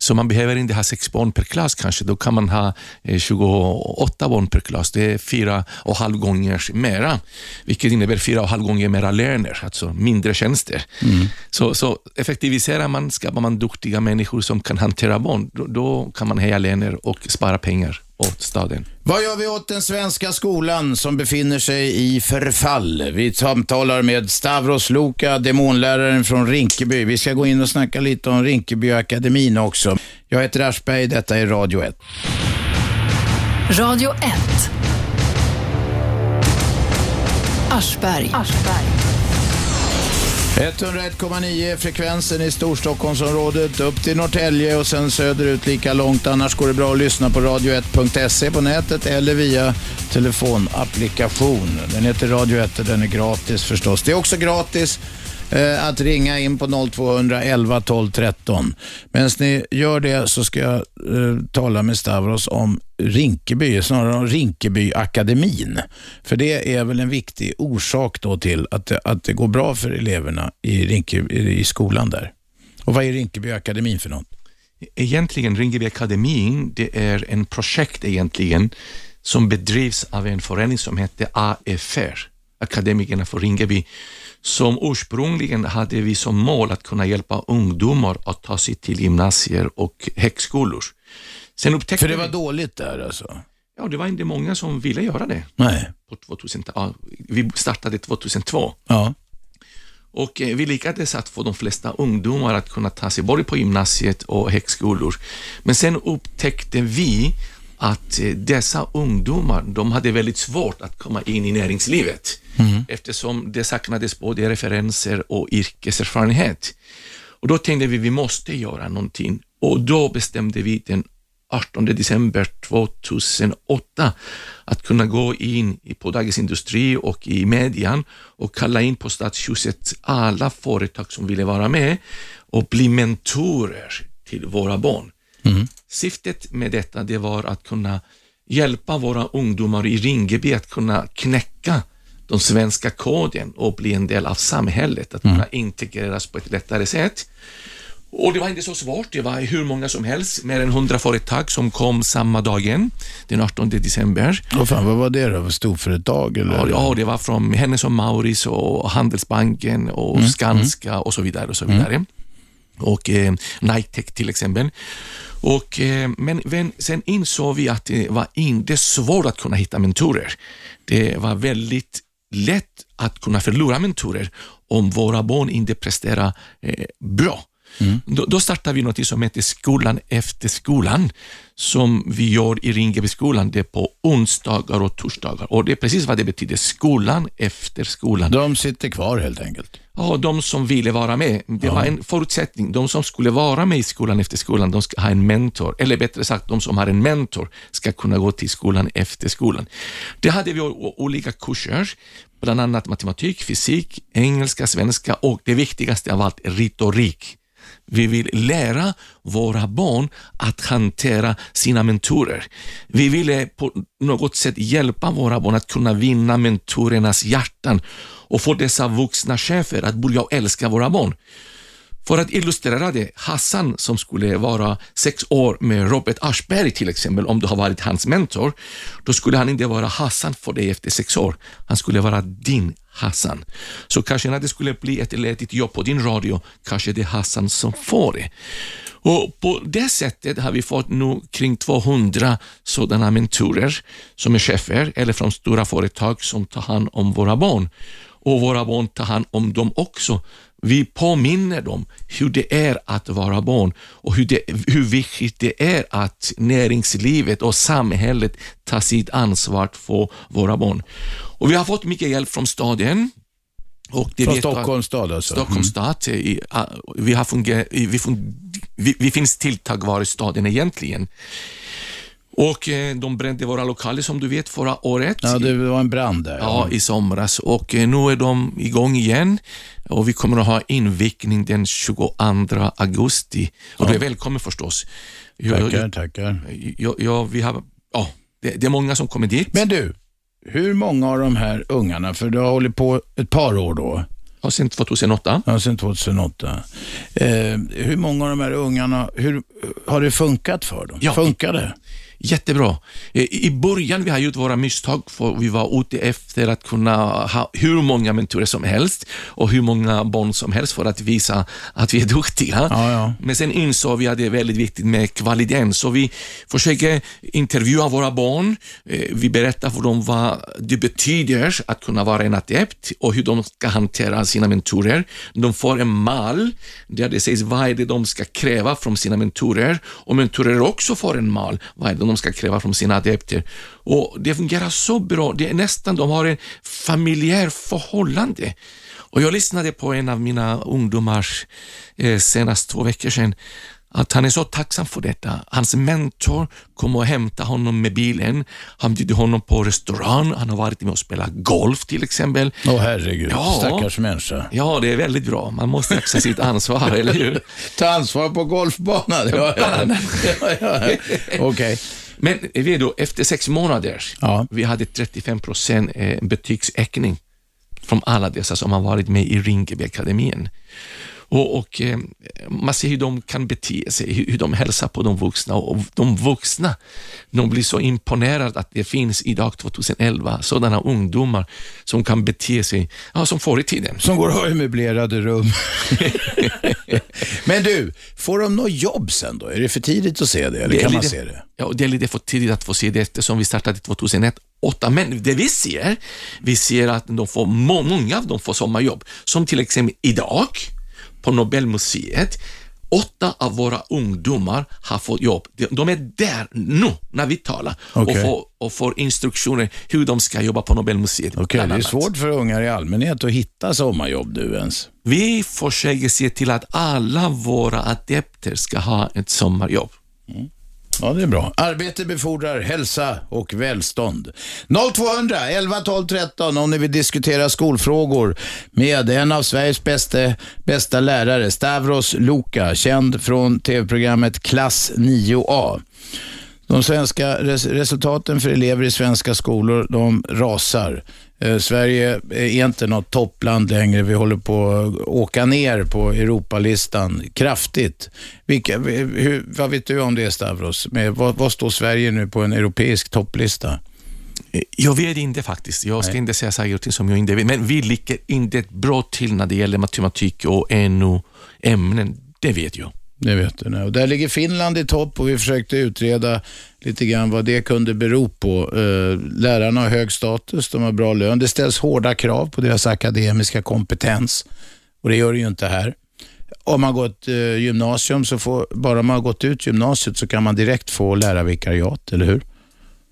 [SPEAKER 3] Så man behöver inte ha sex barn per klass kanske. Då kan man ha eh, 28 barn per klass. Det är fyra och halv gånger mera, vilket innebär fyra och halv gånger mera löner, alltså mindre tjänster. Så, så effektiviserar man, skapar man duktiga människor som kan hantera barn, då, då kan man höja löner och spara pengar åt staden.
[SPEAKER 2] Vad gör vi åt den svenska skolan som befinner sig i förfall? Vi samtalar med Stavros Luka, demonläraren från Rinkeby. Vi ska gå in och snacka lite om Rinkebyakademin också. Jag heter Aschberg, detta är Radio 1.
[SPEAKER 1] Radio 1. Aschberg.
[SPEAKER 2] 101,9 frekvensen i Storstockholmsområdet upp till Norrtälje och sen söderut lika långt. Annars går det bra att lyssna på radio1.se på nätet eller via telefonapplikation. Den heter Radio 1 och den är gratis förstås. Det är också gratis eh, att ringa in på 0211 12 13. Medan ni gör det så ska jag eh, tala med Stavros om Rinkeby, snarare om Rinkebyakademin. För det är väl en viktig orsak då till att det, att det går bra för eleverna i, Rinkeby, i skolan där. Och vad är Rinkebyakademin för något?
[SPEAKER 3] Egentligen Ringeby Akademin, det är en projekt egentligen som bedrivs av en förening som heter AFR, Akademikerna för Ringeby, som ursprungligen hade vi som mål att kunna hjälpa ungdomar att ta sig till gymnasier och högskolor. Sen upptäckte
[SPEAKER 2] För det var
[SPEAKER 3] vi-
[SPEAKER 2] dåligt där alltså?
[SPEAKER 3] Ja, det var inte många som ville göra det.
[SPEAKER 2] Nej.
[SPEAKER 3] På 2000, ja, vi startade 2002.
[SPEAKER 2] Ja.
[SPEAKER 3] Och eh, vi lyckades att få de flesta ungdomar att kunna ta sig både på gymnasiet och högskolor. Men sen upptäckte vi att eh, dessa ungdomar, de hade väldigt svårt att komma in i näringslivet eftersom det saknades både referenser och yrkeserfarenhet. Och då tänkte vi, vi måste göra någonting och då bestämde vi den 18 december 2008 att kunna gå in på Dagens Industri och i median och kalla in på Stadshuset alla företag som ville vara med och bli mentorer till våra barn. Syftet med detta det var att kunna hjälpa våra ungdomar i Ringeby att kunna knäcka den svenska koden och bli en del av samhället, att kunna integreras på ett lättare sätt. Och det var inte så svårt, det var hur många som helst, mer än 100 företag som kom samma dagen, den 18 december.
[SPEAKER 2] Och fan, vad var det då? Storföretag eller?
[SPEAKER 3] Ja, ja, det var från Hennes och Mauritz och Handelsbanken och
[SPEAKER 2] Mm,
[SPEAKER 3] Skanska och så vidare. och så vidare. Och eh, Nitec till exempel. Och, eh, men, men sen insåg vi att det var inte svårt att kunna hitta mentorer. Det var väldigt lätt att kunna förlora mentorer om våra barn inte presterar eh, bra. Då, då startade vi något som heter Skolan efter skolan, som vi gör i Ringebyskolan. Det är på onsdagar och torsdagar. Och Det är precis vad det betyder, skolan efter skolan.
[SPEAKER 2] De sitter kvar helt enkelt?
[SPEAKER 3] Ja, de som ville vara med. Det
[SPEAKER 2] Ja.
[SPEAKER 3] var en förutsättning. De som skulle vara med i skolan efter skolan, de ska ha en mentor. Eller bättre sagt, de som har en mentor ska kunna gå till skolan efter skolan. Det hade vi olika kurser, bland annat matematik, fysik, engelska, svenska och det viktigaste av allt, retorik. Vi vill lära våra barn att hantera sina mentorer. Vi ville på något sätt hjälpa våra barn att kunna vinna mentorernas hjärtan och få dessa vuxna chefer att börja älska våra barn. För att illustrera det, Hassan som skulle vara sex år med Robert Aschberg till exempel, om du har varit hans mentor, då skulle han inte vara Hassan för dig efter sex år. Han skulle vara din Hassan. Så kanske när det skulle bli ett ledigt jobb på din radio, kanske det är Hassan som får det. Och På det sättet har vi fått nu kring 200 sådana mentorer som är chefer eller från stora företag som tar hand om våra barn. Och våra barn tar hand om dem också. Vi påminner dem hur det är att vara barn och hur, det, hur viktigt det är att näringslivet och samhället tar sitt ansvar för våra barn. Och Vi har fått mycket hjälp från staden. Och det
[SPEAKER 2] Från Stockholms stad alltså?
[SPEAKER 3] Stockholms stad. I, uh, vi, har funger, vi, vi, vi finns till tack vare staden egentligen. Och eh, De brände våra lokaler som du vet förra året.
[SPEAKER 2] Ja, det var en brand där.
[SPEAKER 3] Ja, i somras och eh, nu är de igång igen och vi kommer att ha invigning den 22 augusti. Och du är välkommen förstås. Jag-
[SPEAKER 2] Tackar,
[SPEAKER 3] jag-
[SPEAKER 2] tackar.
[SPEAKER 3] Ja, ja, vi har, ja, det, det är många som kommer dit.
[SPEAKER 2] Men du, hur många av de här ungarna, för du har hållit på ett par år då?
[SPEAKER 3] Ja, sedan 2008.
[SPEAKER 2] Ja, sedan 2008. Eh, hur många av de här ungarna, hur, har det funkat för dem?
[SPEAKER 3] Ja.
[SPEAKER 2] Funkar det?
[SPEAKER 3] Jättebra. Eh, I början vi har gjort våra misstag för vi var ute efter att kunna ha hur många mentorer som helst och hur många barn som helst för att visa att vi är duktiga. Men sen insåg vi att det är väldigt viktigt med kvaliteten, så vi försöker intervjua våra barn. Eh, Vi berättar för dem vad det betyder att kunna vara en adept och hur de ska hantera sina mentorer. De får en mall där det sägs vad är det de ska kräva från sina mentorer och mentorer också får en mall vad är det de ska kräva från sina adepter. Och Det fungerar så bra, det är nästan, de har en familjär förhållande. Och Jag lyssnade på en av mina ungdomars eh, senast två veckor sedan att han är så tacksam för detta. Hans mentor kom och hämtade honom med bilen. Han bjöd honom på restaurang. Han har varit med och spelat golf till exempel.
[SPEAKER 2] Åh herregud,
[SPEAKER 3] Ja.
[SPEAKER 2] stackars människa.
[SPEAKER 3] Ja, det är väldigt bra. Man måste axla sitt ansvar, eller hur?
[SPEAKER 2] Ta ansvar på golfbanan. Ja, ja. ja, ja. Okej.
[SPEAKER 3] Men vet du, efter sex månader, vi hade 35 procent eh, betygsäckning från alla dessa som har varit med i Ringebyakademin. Och, och eh, Man ser hur de kan bete sig, hur, hur de hälsar på de vuxna och de vuxna de blir så imponerade att det finns idag 2011 sådana ungdomar som kan bete sig ja, som förr i tiden.
[SPEAKER 2] Som går och har möblerade rum. Men du, får de något jobb sen då? Är det för tidigt att se det, eller
[SPEAKER 3] Det
[SPEAKER 2] kan man
[SPEAKER 3] lite-
[SPEAKER 2] se det?
[SPEAKER 3] Ja, det är lite för tidigt att få se det eftersom vi startade 2001. Åtta, men det vi ser, vi ser att de får, må- många av dem får sommarjobb. Som till exempel idag på Nobelmuseet. Åtta av våra ungdomar har fått jobb. De- är där nu när vi talar
[SPEAKER 2] Okej.
[SPEAKER 3] och, får, och får instruktioner hur de ska jobba på Nobelmuseet. Bland
[SPEAKER 2] det är svårt för ungar i allmänhet att hitta sommarjobb du ens.
[SPEAKER 3] Vi försöker se till att alla våra adepter ska ha ett sommarjobb.
[SPEAKER 2] Ja, det är bra. Arbete befordrar hälsa och välstånd. 0200 11 12 13 om ni vill diskutera skolfrågor med en av Sveriges bästa, bästa lärare, Stavros Luka, känd från tv-programmet Klass 9A. De svenska res resultaten för elever i svenska skolor, de rasar. Eh, Sverige är inte något toppland längre. Vi håller på att åka ner på Europalistan kraftigt. Vilka, hur, vad vet du om det Stavros? Med, vad, vad står Sverige nu på en europeisk topplista?
[SPEAKER 3] Jag vet inte faktiskt. Jag ska inte säga saker som jag inte vet, men vi ligger inte bra till när det gäller matematik och NO-ämnen. Det vet jag.
[SPEAKER 2] Det vet du. Och där ligger Finland i topp och vi försökte utreda lite grann vad det kunde bero på. Eh, lärarna har hög status, de har bra lön. Det ställs hårda krav på deras akademiska kompetens och det gör det ju inte här. Om man gått eh, gymnasium, så får, bara man har gått ut gymnasiet så kan man direkt få lärarvikariat, eller hur?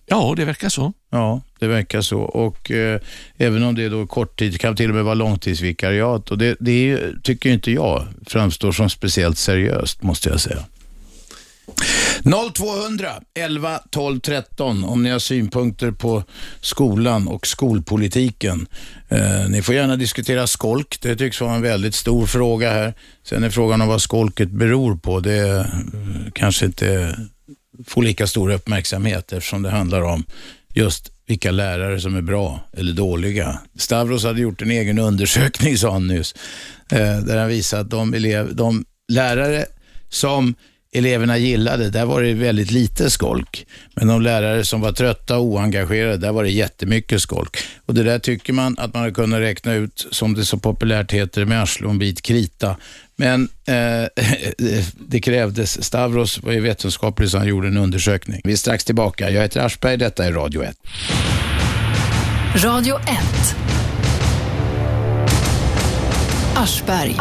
[SPEAKER 3] Ja, det verkar så.
[SPEAKER 2] Ja, det verkar så. Och eh, Även om det är då korttid, kan till och med vara långtidsvikariat. Och det, det är, tycker inte jag framstår som speciellt seriöst, måste jag säga. 0200 11 12 13 om ni har synpunkter på skolan och skolpolitiken. Eh, ni får gärna diskutera skolk. Det tycks vara en väldigt stor fråga här. Sen är frågan om vad skolket beror på. Det eh, kanske inte få lika stor uppmärksamhet eftersom det handlar om just vilka lärare som är bra eller dåliga. Stavros hade gjort en egen undersökning, sa han nyss, eh, där han visade att de, elev, de lärare som eleverna gillade, där var det väldigt lite skolk. Men de lärare som var trötta och oengagerade, där var det jättemycket skolk. Och det där tycker man att man har kunnat räkna ut, som det så populärt heter, med arsle och en bit krita. Men eh, det krävdes, Stavros var ju vetenskaplig så han gjorde en undersökning. Vi är strax tillbaka. Jag heter Aschberg, detta är Radio 1.
[SPEAKER 1] Radio 1. Aschberg.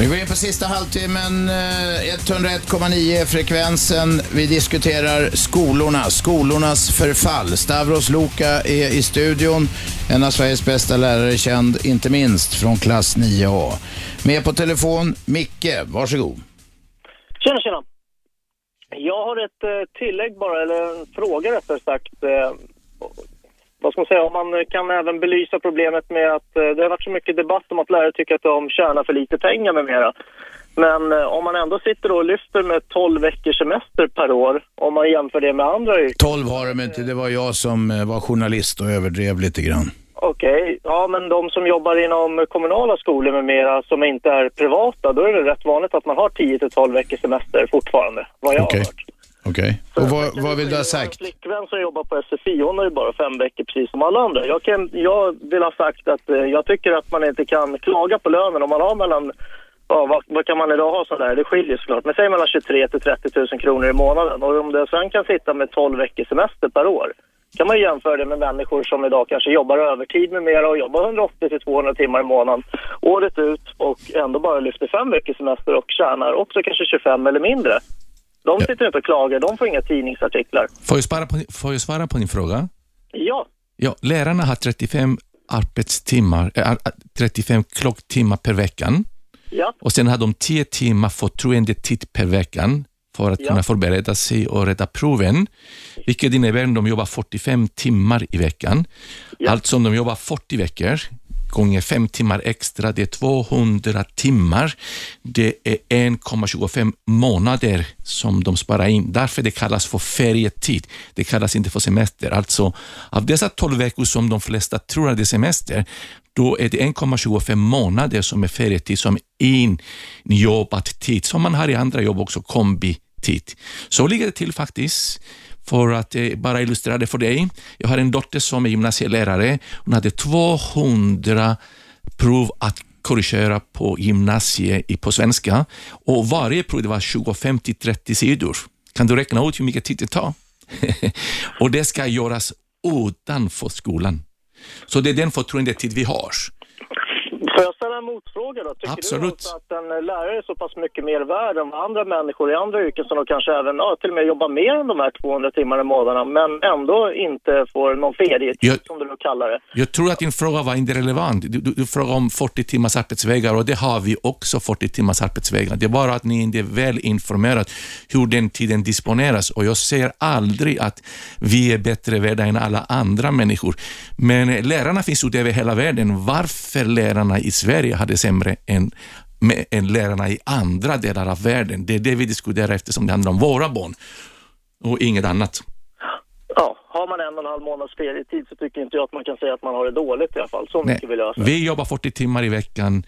[SPEAKER 2] Vi går in på sista halvtimmen. Eh, 101,9 är frekvensen. Vi diskuterar skolorna, skolornas förfall. Stavros Luka är i studion. En av Sveriges bästa lärare, känd inte minst från klass 9A. Med på telefon, Micke. Varsågod.
[SPEAKER 6] Tjena, tjena. Jag har ett eh, tillägg bara, eller en fråga rättare sagt. Eh, vad ska man säga, om man kan även belysa problemet med att eh, det har varit så mycket debatt om att lärare tycker att de tjänar för lite pengar med mera. Men eh, om man ändå sitter och lyfter med 12 veckors semester per år, om man jämför det med andra yrken.
[SPEAKER 2] 12 har de inte. Det var jag som eh, var journalist och överdrev lite grann.
[SPEAKER 6] Okej, ja men de som jobbar inom kommunala skolor med mera som inte är privata, då är det rätt vanligt att man har 10 till 12 veckors semester fortfarande, vad jag
[SPEAKER 2] Okej.
[SPEAKER 6] har hört.
[SPEAKER 2] Okej. Och vad, vad vill du ha sagt?
[SPEAKER 6] Min flickvän som jobbar på SFI, hon har ju bara fem veckor precis som alla andra. Jag, kan, jag vill ha sagt att eh, jag tycker att man inte kan klaga på lönen om man har mellan Ja, vad, vad kan man idag ha sådär? Det skiljer såklart. Men säg mellan 23 till 30 000 kronor i månaden. Och om det sen kan sitta med 12 veckors semester per år kan man ju jämföra det med människor som idag kanske jobbar övertid med mera och jobbar 180 till 200 timmar i månaden året ut och ändå bara lyfter fem veckors semester och tjänar också kanske 25 eller mindre. De sitter inte och klagar, de får inga tidningsartiklar.
[SPEAKER 3] Får jag, svara på, får jag svara på din fråga?
[SPEAKER 6] Ja,
[SPEAKER 3] Ja, lärarna har 35 arbetstimmar, äh, 35 klocktimmar per veckan.
[SPEAKER 6] ja,
[SPEAKER 3] Och sen har de 10 timmar förtroendetid per veckan för att
[SPEAKER 6] Ja.
[SPEAKER 3] kunna förbereda sig och rädda proven. Vilket innebär att de jobbar 45 timmar i veckan. Alltså om de jobbar 40 veckor gånger 5 timmar extra, det är 200 timmar. Det är 1,25 månader som de sparar in. Därför det kallas för ferietid. Det kallas inte för semester. Alltså av dessa 12 veckor som de flesta tror att det är semester, då är det 1,25 månader som är ferietid, som injobbad tid, som man har i andra jobb också, kombitid. Så ligger det till faktiskt. För att eh, bara illustrera det för dig. Jag har en dotter som är gymnasielärare. Hon hade 200 prov att korrigera på gymnasiet på svenska och varje prov det var 25-30 sidor. Kan du räkna ut hur mycket tid det tar? och det ska göras utanför skolan. Så det är den förtroendetid vi har.
[SPEAKER 6] En motfråga då? Tycker
[SPEAKER 3] Absolut.
[SPEAKER 6] du att en lärare är så pass mycket mer värd än andra människor i andra yrken som de kanske även, ja, till och med jobbar mer än de här 200 timmarna i månaden men ändå inte får någon ferietid som du kallar det?
[SPEAKER 3] Jag tror att din fråga var inte relevant. Du, du, du frågar om 40 timmars arbetsvägar och det har vi också 40 timmars arbetsvägar. Det är bara att ni inte är väl informerade hur den tiden disponeras och jag ser aldrig att vi är bättre värda än alla andra människor. Men lärarna finns ute över hela världen. Varför lärarna i Sverige hade sämre än med, än lärarna i andra delar av världen. Det är det vi diskuterar eftersom det handlar om våra barn och inget annat.
[SPEAKER 6] Ja, har man en och en halv månads ferietid så tycker inte jag att man kan säga att man har det dåligt i alla fall. Så
[SPEAKER 3] Nej,
[SPEAKER 6] mycket vill jag säga.
[SPEAKER 3] vi jobbar 40 timmar i veckan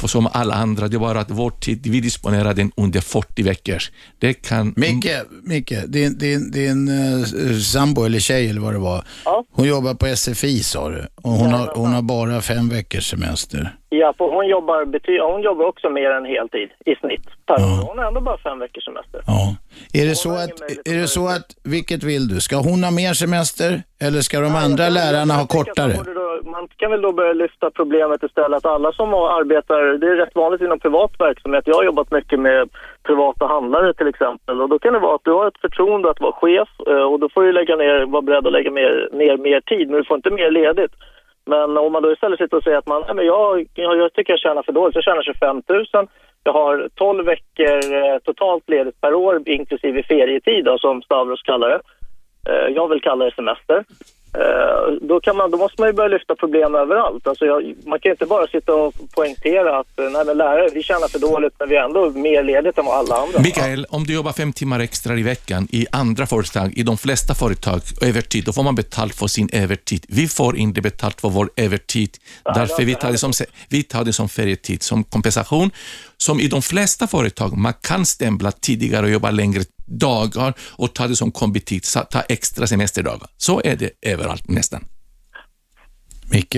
[SPEAKER 3] för som alla andra. Det är bara att vår tid, vi disponerar den under 40 veckor. Det kan...
[SPEAKER 2] Micke, Micke din, din, din uh, sambo eller tjej eller vad det var, hon jobbar på SFI sa du och hon har, hon har bara fem veckors semester.
[SPEAKER 6] Ja, för hon jobbar, bety- hon jobbar också mer än heltid i snitt per år. Hon har ändå bara fem veckors semester.
[SPEAKER 2] Är det, så att, är det så att, vilket vill du? Ska hon ha mer semester eller ska de andra lärarna ha kortare?
[SPEAKER 6] Man kan väl då börja lyfta problemet istället att alla som arbetar, det är rätt vanligt inom privat verksamhet. Jag har jobbat mycket med privata handlare till exempel och då kan det vara att du har ett förtroende att vara chef eh, och då får du lägga ner, vara beredd att lägga mer, ner mer tid men du får inte mer ledigt. Men om man då istället sitter och säger att man, nej men jag, jag, jag tycker jag tjänar för dåligt, jag tjänar 25 000 jag har 12 veckor eh, totalt ledigt per år, inklusive ferietid då, som Stavros kallar det. Eh, jag vill kalla det semester. Eh, då, kan man, då måste man ju börja lyfta problem överallt. Alltså jag, man kan ju inte bara sitta och poängtera att eh, nej, men lärare, vi tjänar för dåligt men vi är ändå mer ledigt än vad alla andra.
[SPEAKER 3] Mikael, om du jobbar fem timmar extra i veckan i andra företag, i de flesta företag, övertid, då får man betalt för sin övertid. Vi får inte betalt för vår övertid, därför vi tar, det som, vi tar det som ferietid, som kompensation. Som i de flesta företag, man kan stämpla tidigare och jobba längre dagar och ta det som kombitid, sa- ta extra semesterdagar. Så är det överallt nästan.
[SPEAKER 2] Micke,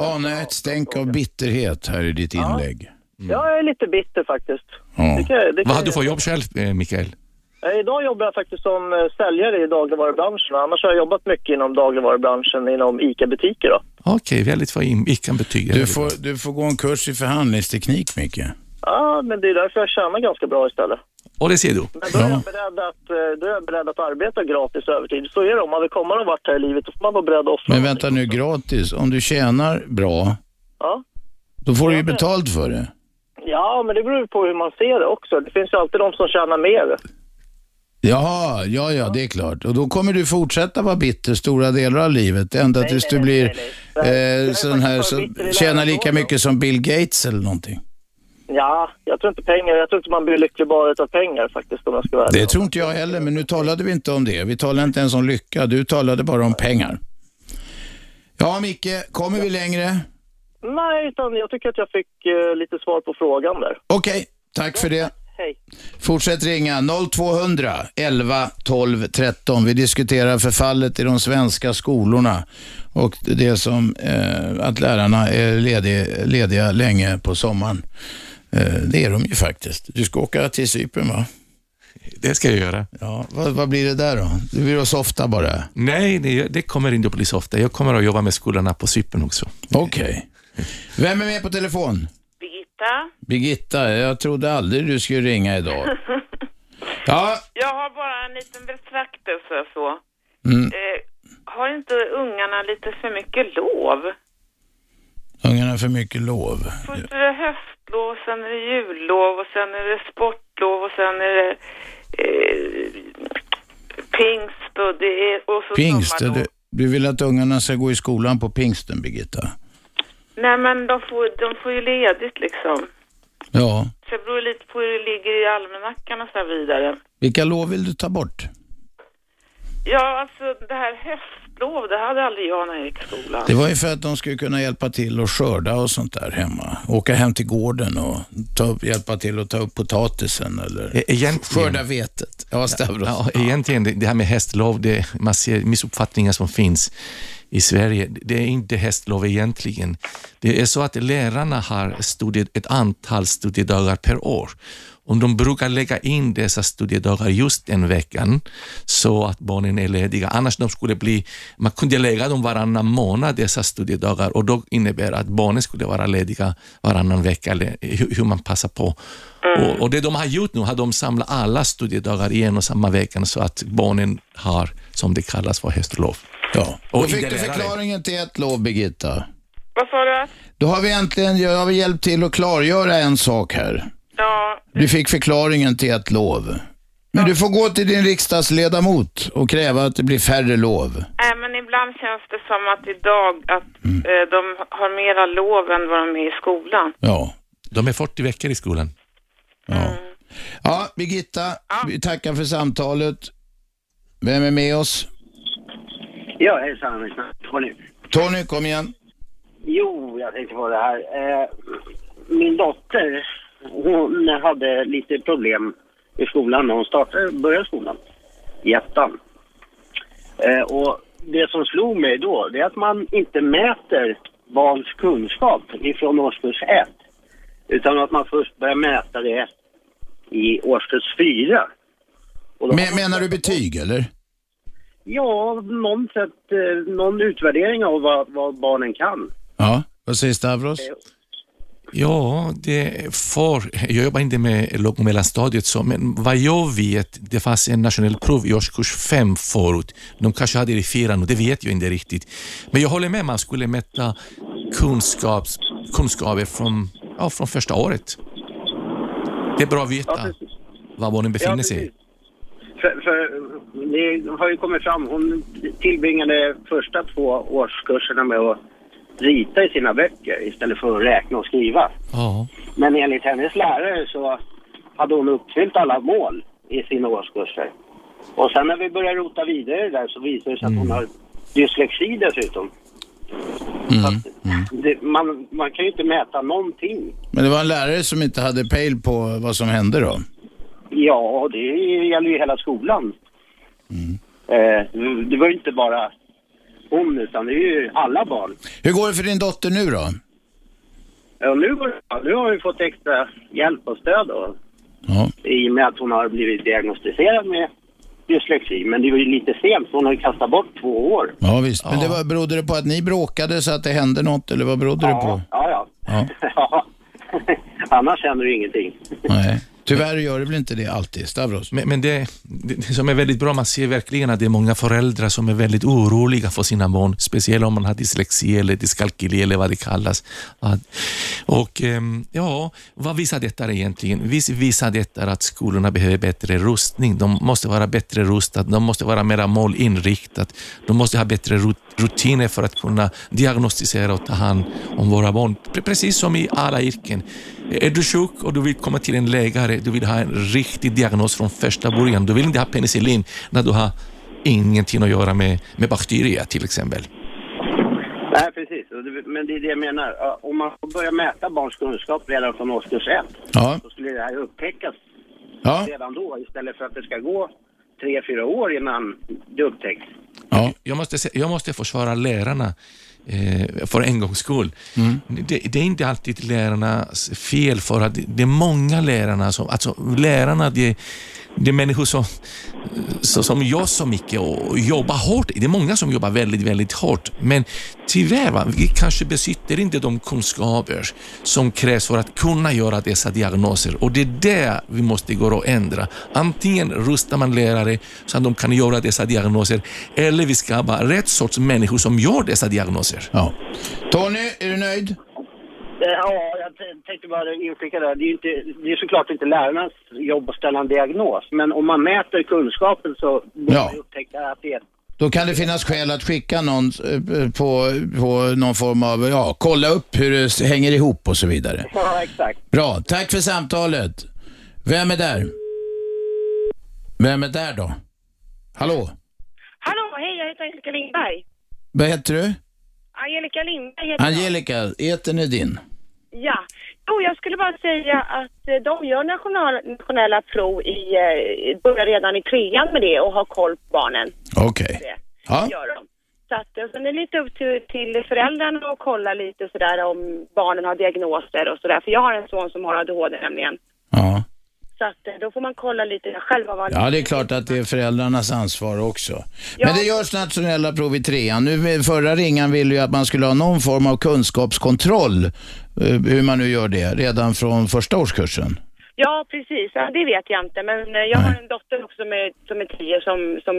[SPEAKER 2] ana ett stänk av bitterhet här i ditt inlägg.
[SPEAKER 6] Jag är lite bitter faktiskt.
[SPEAKER 2] Ja.
[SPEAKER 6] Det kan, det kan,
[SPEAKER 3] Vad har du för jobb själv, eh, Mikael?
[SPEAKER 6] Eh, Idag jobbar jag faktiskt som eh, säljare i dagligvarubranschen. Annars har jag jobbat mycket inom dagligvarubranschen, inom ICA-butiker. Då.
[SPEAKER 3] Okej, väldigt vad ICA-betyg.
[SPEAKER 2] Du får, du får gå en kurs i förhandlingsteknik, Micke.
[SPEAKER 6] Ja, men det är därför jag tjänar ganska bra istället.
[SPEAKER 3] Och det ser du.
[SPEAKER 6] Men då är, jag beredd att, eh, då är jag beredd att arbeta gratis övertid. Så är det. Om man vill komma någon vart här i livet, då får man vara beredd att offra.
[SPEAKER 2] Men vänta nu, gratis. Om du tjänar bra,
[SPEAKER 6] Ja.
[SPEAKER 2] då får du ju betalt för det.
[SPEAKER 6] ja, men det beror på hur man ser det också. Det finns ju alltid de som tjänar mer.
[SPEAKER 2] Jaha, ja, ja, det är klart. Och då kommer du fortsätta vara bitter stora delar av livet, ända tills du blir eh, sån här som tjänar lika mycket som Bill Gates eller någonting.
[SPEAKER 6] Ja, jag tror inte pengar. Jag tror inte man blir lycklig bara utav pengar faktiskt om jag ska vara.
[SPEAKER 2] Det tror inte jag heller, men nu talade vi inte om det. Vi talade inte ens om lycka, du talade bara om pengar. Ja, Micke, kommer vi längre?
[SPEAKER 6] Nej, utan jag tycker att jag fick eh, lite svar på frågan där.
[SPEAKER 2] Okej, tack för det.
[SPEAKER 6] Hej.
[SPEAKER 2] Fortsätt ringa 0200 11 12 13. Vi diskuterar förfallet i de svenska skolorna och det som eh, att lärarna är ledig, lediga länge på sommaren. Eh, det är de ju faktiskt. Du ska åka till Cypern va?
[SPEAKER 3] Det ska jag göra.
[SPEAKER 2] Ja, vad, vad blir det där då? Du blir hos ofta bara?
[SPEAKER 3] Nej, det, det kommer inte att bli så ofta. Jag kommer att jobba med skolorna på Cypern också.
[SPEAKER 2] Okej. Vem är med på telefon?
[SPEAKER 14] Birgitta.
[SPEAKER 2] Birgitta, jag trodde aldrig du skulle ringa idag. Ja,
[SPEAKER 14] Jag har bara en liten betraktelse så.
[SPEAKER 2] mm.
[SPEAKER 14] Eh, har inte ungarna lite för mycket lov?
[SPEAKER 2] ungarna har för mycket lov.
[SPEAKER 14] Först är det höstlov, sen är det jullov och sen är det sportlov och sen är det eh, pingst och det är och så
[SPEAKER 2] Pingst, du, du vill att ungarna ska gå i skolan på pingsten, Birgitta?
[SPEAKER 14] Nej men de får, de får ju ledigt liksom.
[SPEAKER 2] Ja.
[SPEAKER 14] Så det beror lite på hur det ligger i almanackan och så vidare.
[SPEAKER 2] Vilka lov vill du ta bort?
[SPEAKER 14] Ja, alltså det här höstlov, det hade aldrig jag när jag gick i skolan.
[SPEAKER 2] Det var ju för att de skulle kunna hjälpa till och skörda och sånt där hemma. Åka hem till gården och ta upp, hjälpa till att ta upp potatisen eller
[SPEAKER 3] E- Egentligen,
[SPEAKER 2] skörda vetet. Ja, Stavros.
[SPEAKER 3] Ja, egentligen, det, det här med hästlov, det, man ser missuppfattningar som finns i Sverige. Det är inte hästlov egentligen. Det är så att lärarna har studie, ett antal studiedagar per år. Om de brukar lägga in dessa studiedagar just den veckan så att barnen är lediga. Annars de skulle bli, man kunde lägga dem varannan månad dessa studiedagar och då innebär att barnen skulle vara lediga varannan vecka, eller hur, man passar på. Och, och det de har gjort nu har de samlat alla studiedagar i en och samma vecka så att barnen har, som det kallas för höstlov.
[SPEAKER 2] Ja.
[SPEAKER 3] Och
[SPEAKER 2] Då fick du förklaringen till ett lov, Birgitta.
[SPEAKER 14] Vad sa du?
[SPEAKER 2] Då har vi äntligen, jag har vi hjälpt till att klargöra en sak här.
[SPEAKER 14] Ja,
[SPEAKER 2] Du fick förklaringen till ett lov. Men du får gå till din riksdagsledamot och kräva att det blir färre lov.
[SPEAKER 14] Nej, men ibland känns det som att idag att
[SPEAKER 2] Mm.
[SPEAKER 14] eh, de har mera lov än vad de är i skolan.
[SPEAKER 2] Ja.
[SPEAKER 3] De är 40 veckor i skolan.
[SPEAKER 2] Ja, Birgitta, vi tackar för samtalet. Vem är med oss?
[SPEAKER 15] Ja, hejsan. Tony.
[SPEAKER 2] Tony, kom igen.
[SPEAKER 15] Jo, jag tänkte på det här. Eh, min dotter, hon hade lite problem i skolan när hon startade, började skolan. I ettan. Eh, och det som slog mig då, det är att man inte mäter barns kunskap ifrån årskurs ett. Utan att man först börjar mäta det i årskurs fyra.
[SPEAKER 2] Men, menar du betyg, eller?
[SPEAKER 15] Ja, någon, sätt, eh, någon utvärdering av vad, vad barnen kan.
[SPEAKER 2] Ja, vad säger Stavros?
[SPEAKER 3] Ja, det får, jag jobbar inte med låg och mellanstadiet, så, men vad jag vet, det fanns en nationell prov i årskurs fem förut. De kanske hade det i fyran och det vet jag inte riktigt. Men jag håller med, man skulle mäta kunskaps, kunskaper från, ja, från första året. Det är bra att veta
[SPEAKER 15] Ja,
[SPEAKER 3] var barnen befinner
[SPEAKER 15] Ja,
[SPEAKER 3] sig.
[SPEAKER 15] För, för det har ju kommit fram, hon tillbringade första två årskurserna med att rita i sina böcker istället för att räkna och skriva.
[SPEAKER 3] Ja.
[SPEAKER 15] Men enligt hennes lärare så hade hon uppfyllt alla mål i sina årskurser. Och sen när vi började rota vidare där så visade det sig att hon har dyslexi dessutom. Det, man, man kan ju inte mäta någonting.
[SPEAKER 2] Men det var en lärare som inte hade pejl på vad som hände då?
[SPEAKER 15] Ja, det gäller ju hela skolan. Eh, det var ju inte bara hon utan det är ju alla barn.
[SPEAKER 2] Hur går det för din dotter nu då?
[SPEAKER 15] Ja, nu, går det bra. nu har vi fått extra hjälp och stöd då,
[SPEAKER 2] Ja.
[SPEAKER 15] i och med att hon har blivit diagnostiserad med dyslexi. Men det var ju lite sent, för hon har ju kastat bort två år.
[SPEAKER 2] Ja visst, men det var, berodde det på att ni bråkade så att det hände något eller vad berodde det på?
[SPEAKER 15] Ja, ja.
[SPEAKER 2] Ja.
[SPEAKER 15] Annars händer det ingenting.
[SPEAKER 2] Nej. Tyvärr gör det väl inte det alltid, Stavros?
[SPEAKER 3] Men, men det, det, det som är väldigt bra, man ser verkligen att det är många föräldrar som är väldigt oroliga för sina barn, speciellt om man har dyslexi eller dyskalkyli eller vad det kallas. Och ehm, ja, vad visar detta egentligen? Visst visar detta att skolorna behöver bättre rustning. De måste vara bättre rustade, de måste vara mer målinriktade. De måste ha bättre rutiner för att kunna diagnostisera och ta hand om våra barn. Precis som i alla yrken. Är du sjuk och du vill komma till en läkare, du vill ha en riktig diagnos från första början. Du vill inte ha penicillin när du har ingenting att göra med, med bakterier till exempel.
[SPEAKER 15] Nej, precis. Men det är det jag menar. Ja, Om man får börja mäta barns kunskap redan från årskurs ett
[SPEAKER 2] Ja.
[SPEAKER 15] så skulle det här upptäckas
[SPEAKER 2] Ja.
[SPEAKER 15] redan då istället för att det ska gå tre, fyra år innan det upptäcks.
[SPEAKER 3] Jag, måste, jag måste försvara lärarna eh, för en gångs skull. Det, det är inte alltid lärarnas fel för att det, det är många lärarna som, alltså lärarna det, det är människor som, som gör så mycket och jobbar hårt. Det är många som jobbar väldigt, väldigt hårt. Men tyvärr, va, vi kanske besitter inte de kunskaper som krävs för att kunna göra dessa diagnoser. Och det är det vi måste gå och ändra. Antingen rustar man lärare så att de kan göra dessa diagnoser, eller vi skapar rätt sorts människor som gör dessa diagnoser.
[SPEAKER 2] Ja. Tony, är du nöjd?
[SPEAKER 15] Eh, Ja, jag tänkte bara inflika där. Det är ju inte, det är såklart inte lärarnas jobb att ställa en diagnos. Men om man mäter kunskapen så borde
[SPEAKER 2] Ja.
[SPEAKER 15] man upptäcka att det är
[SPEAKER 2] Då kan det finnas skäl att skicka någon eh, på, på någon form av, ja, kolla upp hur det hänger ihop och så vidare.
[SPEAKER 15] Ja, exakt.
[SPEAKER 2] Bra, tack för samtalet. Vem är där? Vem är där då? Hallå?
[SPEAKER 16] Hallå, hej, jag heter Angelica Lindberg.
[SPEAKER 2] Vad heter du?
[SPEAKER 16] Angelica Lindberg heter.
[SPEAKER 2] Angelica, etern är din.
[SPEAKER 16] Ja. Jo, jag skulle bara säga att eh, de gör national, nationella prov i, eh, börjar redan i trean med det och har koll på barnen.
[SPEAKER 2] Okej.
[SPEAKER 16] Det
[SPEAKER 2] Ja.
[SPEAKER 16] gör de. Så att, och sen är det lite upp till, till föräldrarna att kolla lite sådär om barnen har diagnoser och sådär. För jag har en son som har ADHD nämligen.
[SPEAKER 2] Ja.
[SPEAKER 16] Så att eh, då får man kolla lite själva vad
[SPEAKER 2] Ja, det är klart att det är föräldrarnas ansvar också. Men det görs nationella prov i trean. Nu, med förra ringan ville ju att man skulle ha någon form av kunskapskontroll, eh, hur man nu gör det, redan från första årskursen.
[SPEAKER 16] Ja, precis. Ja, det vet jag inte. Men eh, jag har en dotter också som är, som är tio som, som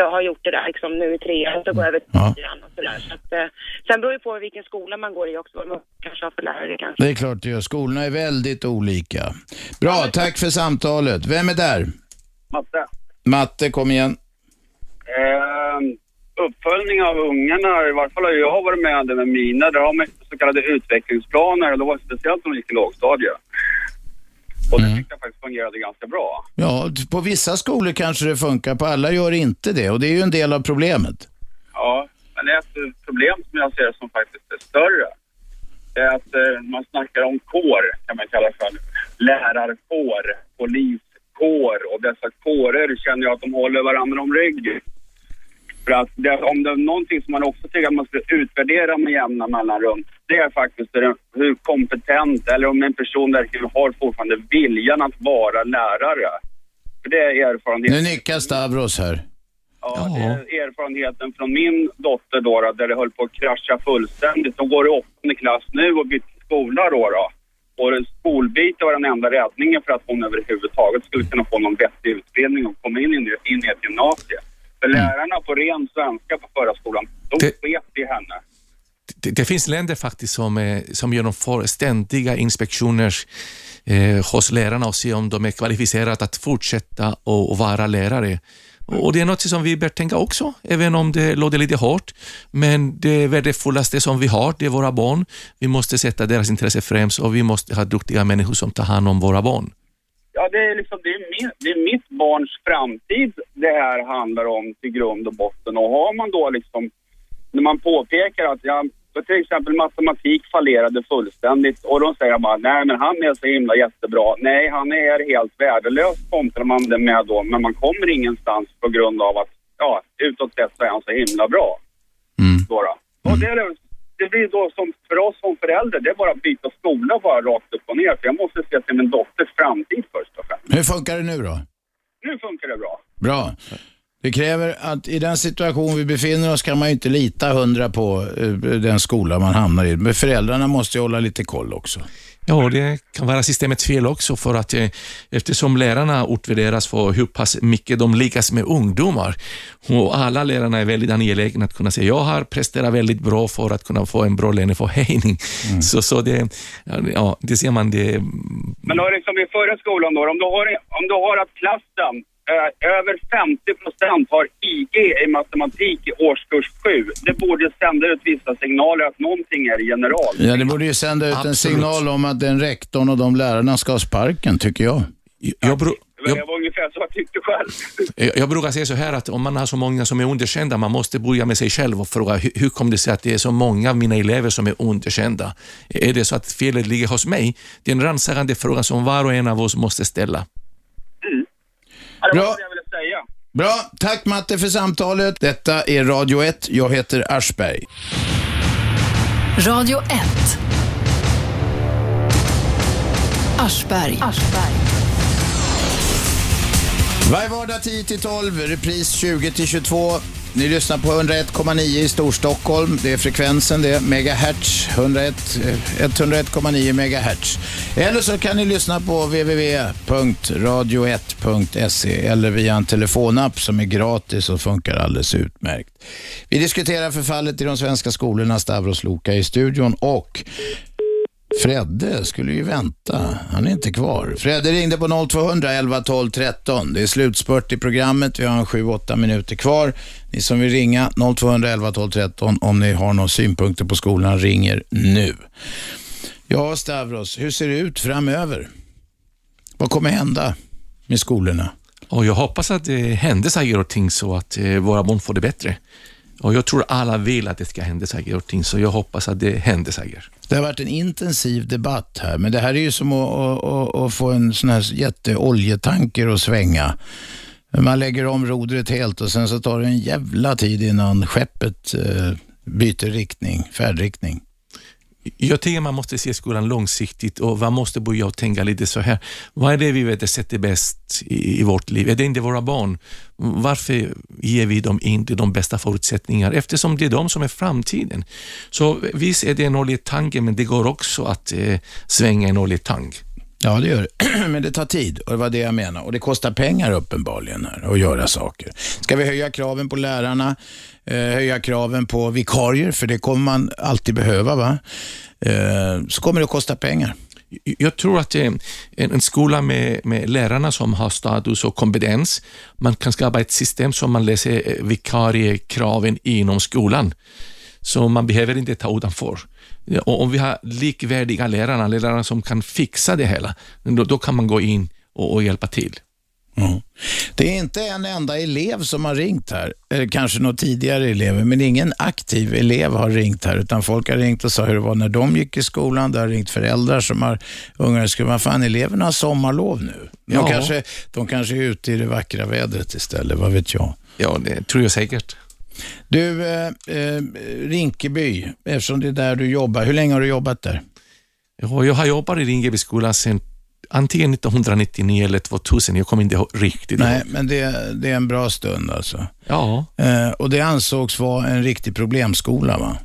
[SPEAKER 16] jag har gjort det där liksom nu i trean och så går jag över till och sådär. Så att, eh, sen beror det på vilken skola man går i också, vad man kanske har för lärare kanske.
[SPEAKER 2] Det är klart det gör. Skolorna är väldigt olika. Bra, tack för samtalet. Vem är där?
[SPEAKER 17] Matte.
[SPEAKER 2] Matte, kom igen.
[SPEAKER 17] Eh, uppföljning av ungarna, i varje fall har jag varit med om det med mina. Där har man så kallade utvecklingsplaner och det var speciellt när de gick i lågstadiet. Och det tyckte jag faktiskt fungerade ganska bra.
[SPEAKER 2] Ja, på vissa skolor kanske det funkar, på alla gör inte det och det är ju en del av problemet.
[SPEAKER 17] Ja, men ett problem som jag ser som faktiskt är större, det är att eh, man snackar om kår, kan man kalla för. Lärarkår, poliskår och dessa kårer känner jag att de håller varandra om ryggen. För att det, om det är någonting som man också tycker att man ska utvärdera med jämna mellanrum, det är faktiskt hur kompetent eller om en person verkligen har fortfarande viljan att vara lärare. För det är erfarenheten.
[SPEAKER 2] Nu nickar Stavros här.
[SPEAKER 17] Ja, det är erfarenheten från min dotter då, då där det höll på att krascha fullständigt. De går i åttonde klass nu och bytte skola då. då. Och skolbyte var den enda räddningen för att hon överhuvudtaget skulle kunna få någon vettig utbildning och komma in i, in i ett gymnasium. För lärarna på ren svenska på förra skolan, de sket i henne.
[SPEAKER 3] det, det finns länder faktiskt som, eh, som genomför ständiga inspektioner eh, hos lärarna och se om de är kvalificerade att fortsätta och, och vara lärare. Och Det är något som vi bör tänka också, även om det låter lite hårt. Men det värdefullaste som vi har, det är våra barn. Vi måste sätta deras intresse främst och vi måste ha duktiga människor som tar hand om våra barn.
[SPEAKER 17] Ja, det är, liksom, det, är min, det är mitt barns framtid det här handlar om till grund och botten. Och har man då liksom, när man påpekar att ja, till exempel matematik fallerade fullständigt och då säger man nej men han är så himla jättebra. Nej, han är helt värdelös kontrar man det med då, men man kommer ingenstans på grund av att ja, utåt sett så är han så himla bra. Då, då. Och det, är, det- det blir då som för oss som föräldrar, det är bara att byta skola bara rakt upp och ner. För jag måste se till min dotters framtid först och främst.
[SPEAKER 2] Hur funkar det nu då?
[SPEAKER 17] Nu funkar det bra.
[SPEAKER 2] Bra. Det kräver att i den situation vi befinner oss kan man ju inte lita hundra på eh, den skola man hamnar i. Men föräldrarna måste ju hålla lite koll också.
[SPEAKER 3] Ja, det kan vara systemets fel också för att eh, eftersom lärarna utvärderas för hur pass mycket de lyckas med ungdomar och alla lärarna är väldigt angelägna att kunna säga jag har presterat väldigt bra för att kunna få en bra löneförhöjning. Så, så det, ja, det ser man det
[SPEAKER 17] Men då liksom i förra skolan då, om du har, om du har att klassen över 50 procent har IG i matematik i årskurs 7. Det borde sända ut vissa signaler att någonting är general.
[SPEAKER 2] Ja, det borde ju sända ut en
[SPEAKER 3] Absolut.
[SPEAKER 2] signal om att den rektorn och de lärarna ska ha sparken, tycker jag.
[SPEAKER 3] Jag, bro,
[SPEAKER 17] Det var ungefär så jag tyckte själv.
[SPEAKER 3] jag, jag brukar säga så här att om man har så många som är underkända, man måste börja med sig själv och fråga hur, hur kom det sig att det är så många av mina elever som är underkända? Är det så att felet ligger hos mig? Det är en rannsakande fråga som var och en av oss måste ställa.
[SPEAKER 17] Det var
[SPEAKER 2] Bra.
[SPEAKER 17] det jag ville säga.
[SPEAKER 2] Bra, tack Matte för samtalet. Detta är Radio 1. Jag heter Aschberg.
[SPEAKER 1] Radio 1. Aschberg.
[SPEAKER 2] Varje vardag 10-12, repris 20-22. Ni lyssnar på 101,9 i Storstockholm. Det är frekvensen det, megahertz. 101,9 eh, megahertz. Eller så kan ni lyssna på www.radio1.se eller via en telefonapp som är gratis och funkar alldeles utmärkt. Vi diskuterar förfallet i de svenska skolorna, Stavros Loka i studion och Fredde skulle ju vänta. Han är inte kvar. Fredde ringde på 0200 11 12 13. Det är slutspurt i programmet. Vi har 7-8 minuter kvar. Ni som vill ringa 0200 11 12 13 om ni har några synpunkter på skolan ringer nu. Ja, Stavros, hur ser det ut framöver? Vad kommer hända med skolorna?
[SPEAKER 3] Och jag hoppas att det händer saker och ting så att eh, våra barn får det bättre. Och jag tror alla vill att det ska hända saker och ting, så jag hoppas att det händer saker.
[SPEAKER 2] Det har varit en intensiv debatt här, men det här är ju som att, att, att, att få en sån här jätteoljetanker att svänga. Man lägger om rodret helt och sen så tar det en jävla tid innan skeppet eh, byter riktning, färdriktning.
[SPEAKER 3] Jag tycker man måste se skolan långsiktigt och man måste börja och tänka lite så här. Vad är det vi vet sätter bäst i, i vårt liv? Är det inte våra barn? Varför ger vi dem inte de bästa förutsättningar? Eftersom det är de som är framtiden. Så visst är det en oljetanke, men det går också att eh, svänga en oljetank.
[SPEAKER 2] Ja, det gör det. Men det tar tid och det var det jag menar. Och det kostar pengar uppenbarligen här att göra saker. Ska vi höja kraven på lärarna, eh, höja kraven på vikarier, för det kommer man alltid behöva, va? Eh, så kommer det att kosta pengar.
[SPEAKER 3] Jag tror att en, en skola med, med lärarna som har status och kompetens, man kan skapa ett system som man läser eh, vikariekraven inom skolan. Så man behöver inte ta utanför. Och om vi har likvärdiga lärare, lärare som kan fixa det hela, då, då kan man gå in och, och hjälpa till.
[SPEAKER 2] Det är inte en enda elev som har ringt här, eller kanske några tidigare elever, men ingen aktiv elev har ringt här, utan folk har ringt och sa hur det var när de gick i skolan. Det har ringt föräldrar som har ungar i skolan. Fan, eleverna har sommarlov nu. De,
[SPEAKER 3] Ja.
[SPEAKER 2] kanske, de kanske är ute i det vackra vädret istället, vad vet jag.
[SPEAKER 3] Ja, det tror jag säkert.
[SPEAKER 2] Du, eh, eh, Rinkeby, eftersom det är där du jobbar, hur länge har du jobbat där?
[SPEAKER 3] Ja, Jag har jobbat i Ringebyskolan sedan antingen 1999 eller 2000, jag kommer inte ihåg riktigt
[SPEAKER 2] Nej,
[SPEAKER 3] ihåg.
[SPEAKER 2] men det, det är en bra stund alltså.
[SPEAKER 3] Ja.
[SPEAKER 2] Eh, och det ansågs vara en riktig problemskola, va?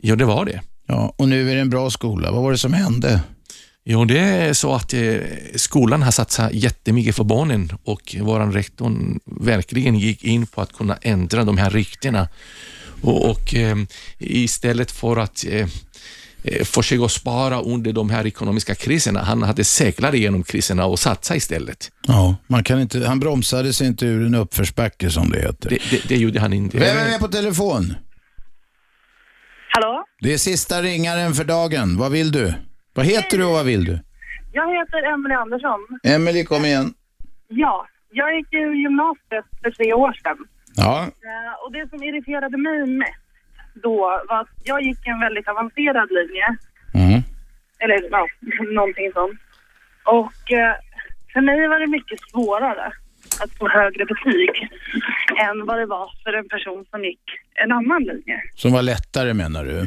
[SPEAKER 3] Ja, det var det.
[SPEAKER 2] Ja, och nu är det en bra skola. Vad var det som hände?
[SPEAKER 3] Jo, det är så att eh, skolan har satsat jättemycket för barnen och vår rektor verkligen gick in på att kunna ändra de här ryktena. Och, och eh, istället för att eh, försöka att spara under de här ekonomiska kriserna, han hade seglat igenom kriserna och satsat istället.
[SPEAKER 2] Ja, man kan inte, han bromsade sig inte ur en uppförsbacke som det heter.
[SPEAKER 3] Det, det, det gjorde han inte.
[SPEAKER 2] Vem är med på telefon?
[SPEAKER 18] Hallå?
[SPEAKER 2] Det är sista ringaren för dagen. Vad vill du? Vad heter du och vad vill du?
[SPEAKER 18] Jag heter Emelie Andersson.
[SPEAKER 2] Emily, kom igen.
[SPEAKER 18] Ja, jag gick i gymnasiet för tre år sedan.
[SPEAKER 2] Ja,
[SPEAKER 18] Eh, Och det som irriterade mig mest då var att jag gick en väldigt avancerad linje.
[SPEAKER 2] Mm.
[SPEAKER 18] Eller ja, någonting sånt. Och eh, för mig var det mycket svårare att få högre betyg än vad det var för en person som gick en annan linje.
[SPEAKER 2] som var lättare menar du?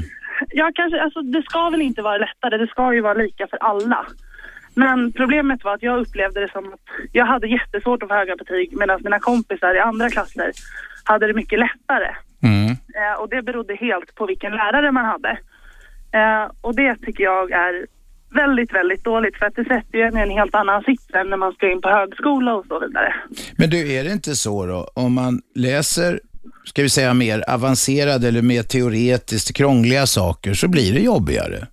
[SPEAKER 18] Ja, kanske, alltså det ska väl inte vara lättare, det ska ju vara lika för alla. Men problemet var att jag upplevde det som att jag hade jättesvårt att få höga betyg medan mina kompisar i andra klasser hade det mycket lättare.
[SPEAKER 2] Mm.
[SPEAKER 18] Eh, och det berodde helt på vilken lärare man hade. Eh, och det tycker jag är väldigt, väldigt dåligt för att det sätter ju en i en helt annan sits än när man ska in på högskola och så vidare.
[SPEAKER 2] Men du, är det inte så då, om man läser, ska vi säga mer avancerade eller mer teoretiskt krångliga saker så blir det jobbigare?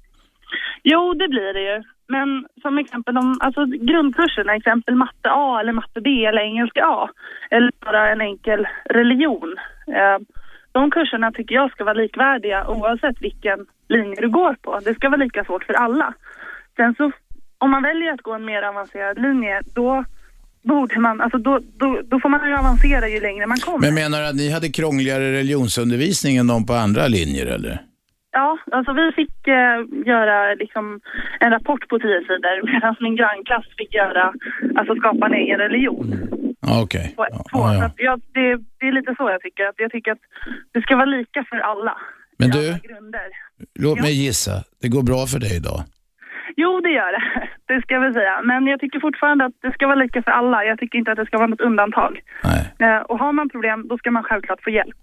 [SPEAKER 18] Jo, det blir det ju. Men som exempel, de, alltså grundkurserna, exempel matte A eller matte B eller engelska A, eller bara en enkel religion. Eh, de kurserna tycker jag ska vara likvärdiga oavsett vilken linje du går på. Det ska vara lika svårt för alla. Sen så, om man väljer att gå en mer avancerad linje, då borde man, alltså då, då, då får man ju avancera ju längre man kommer.
[SPEAKER 2] Men menar du att ni hade krångligare religionsundervisning än de på andra linjer eller?
[SPEAKER 18] Ja, alltså vi fick eh, göra liksom en rapport på tio sidor medan min grannklass fick göra, alltså skapa en egen religion.
[SPEAKER 2] Ja, Okej.
[SPEAKER 18] På
[SPEAKER 2] Ja, ja,
[SPEAKER 18] det, det är lite så jag tycker. Att jag tycker att det ska vara lika för alla.
[SPEAKER 2] Men du,
[SPEAKER 18] alla
[SPEAKER 2] låt mig gissa. Det går bra för dig idag.
[SPEAKER 18] Jo, det gör det. Det ska vi säga. Men jag tycker fortfarande att det ska vara lika för alla. Jag tycker inte att det ska vara något undantag. Eh, och har man problem, då ska man självklart få hjälp.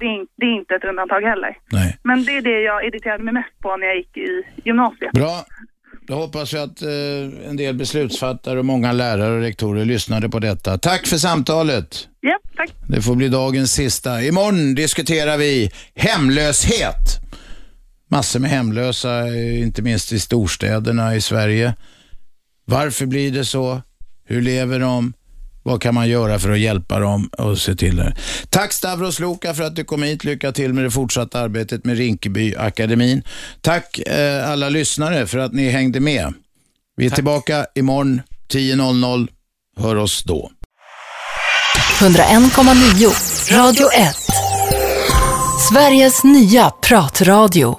[SPEAKER 18] Det, är, det är inte ett undantag heller.
[SPEAKER 2] Nej.
[SPEAKER 18] Men det är det jag irriterade mig mest på när jag gick i gymnasiet.
[SPEAKER 2] Bra. Då hoppas jag att eh, en del beslutsfattare och många lärare och rektorer lyssnade på detta. Tack för samtalet.
[SPEAKER 18] Ja, tack.
[SPEAKER 2] Det får bli dagens sista. Imorgon diskuterar vi hemlöshet. Massor med hemlösa, eh, inte minst i storstäderna i Sverige. Varför blir det så? Hur lever de? Vad kan man göra för att hjälpa dem och se till det? Tack Stavros Loka för att du kom hit. Lycka till med det fortsatta arbetet med Rinkeby akademin. Tack eh, alla lyssnare för att ni hängde med. Vi är tillbaka imorgon 10.00. Hör oss då.
[SPEAKER 1] 101,9 Radio 1. Sveriges nya pratradio.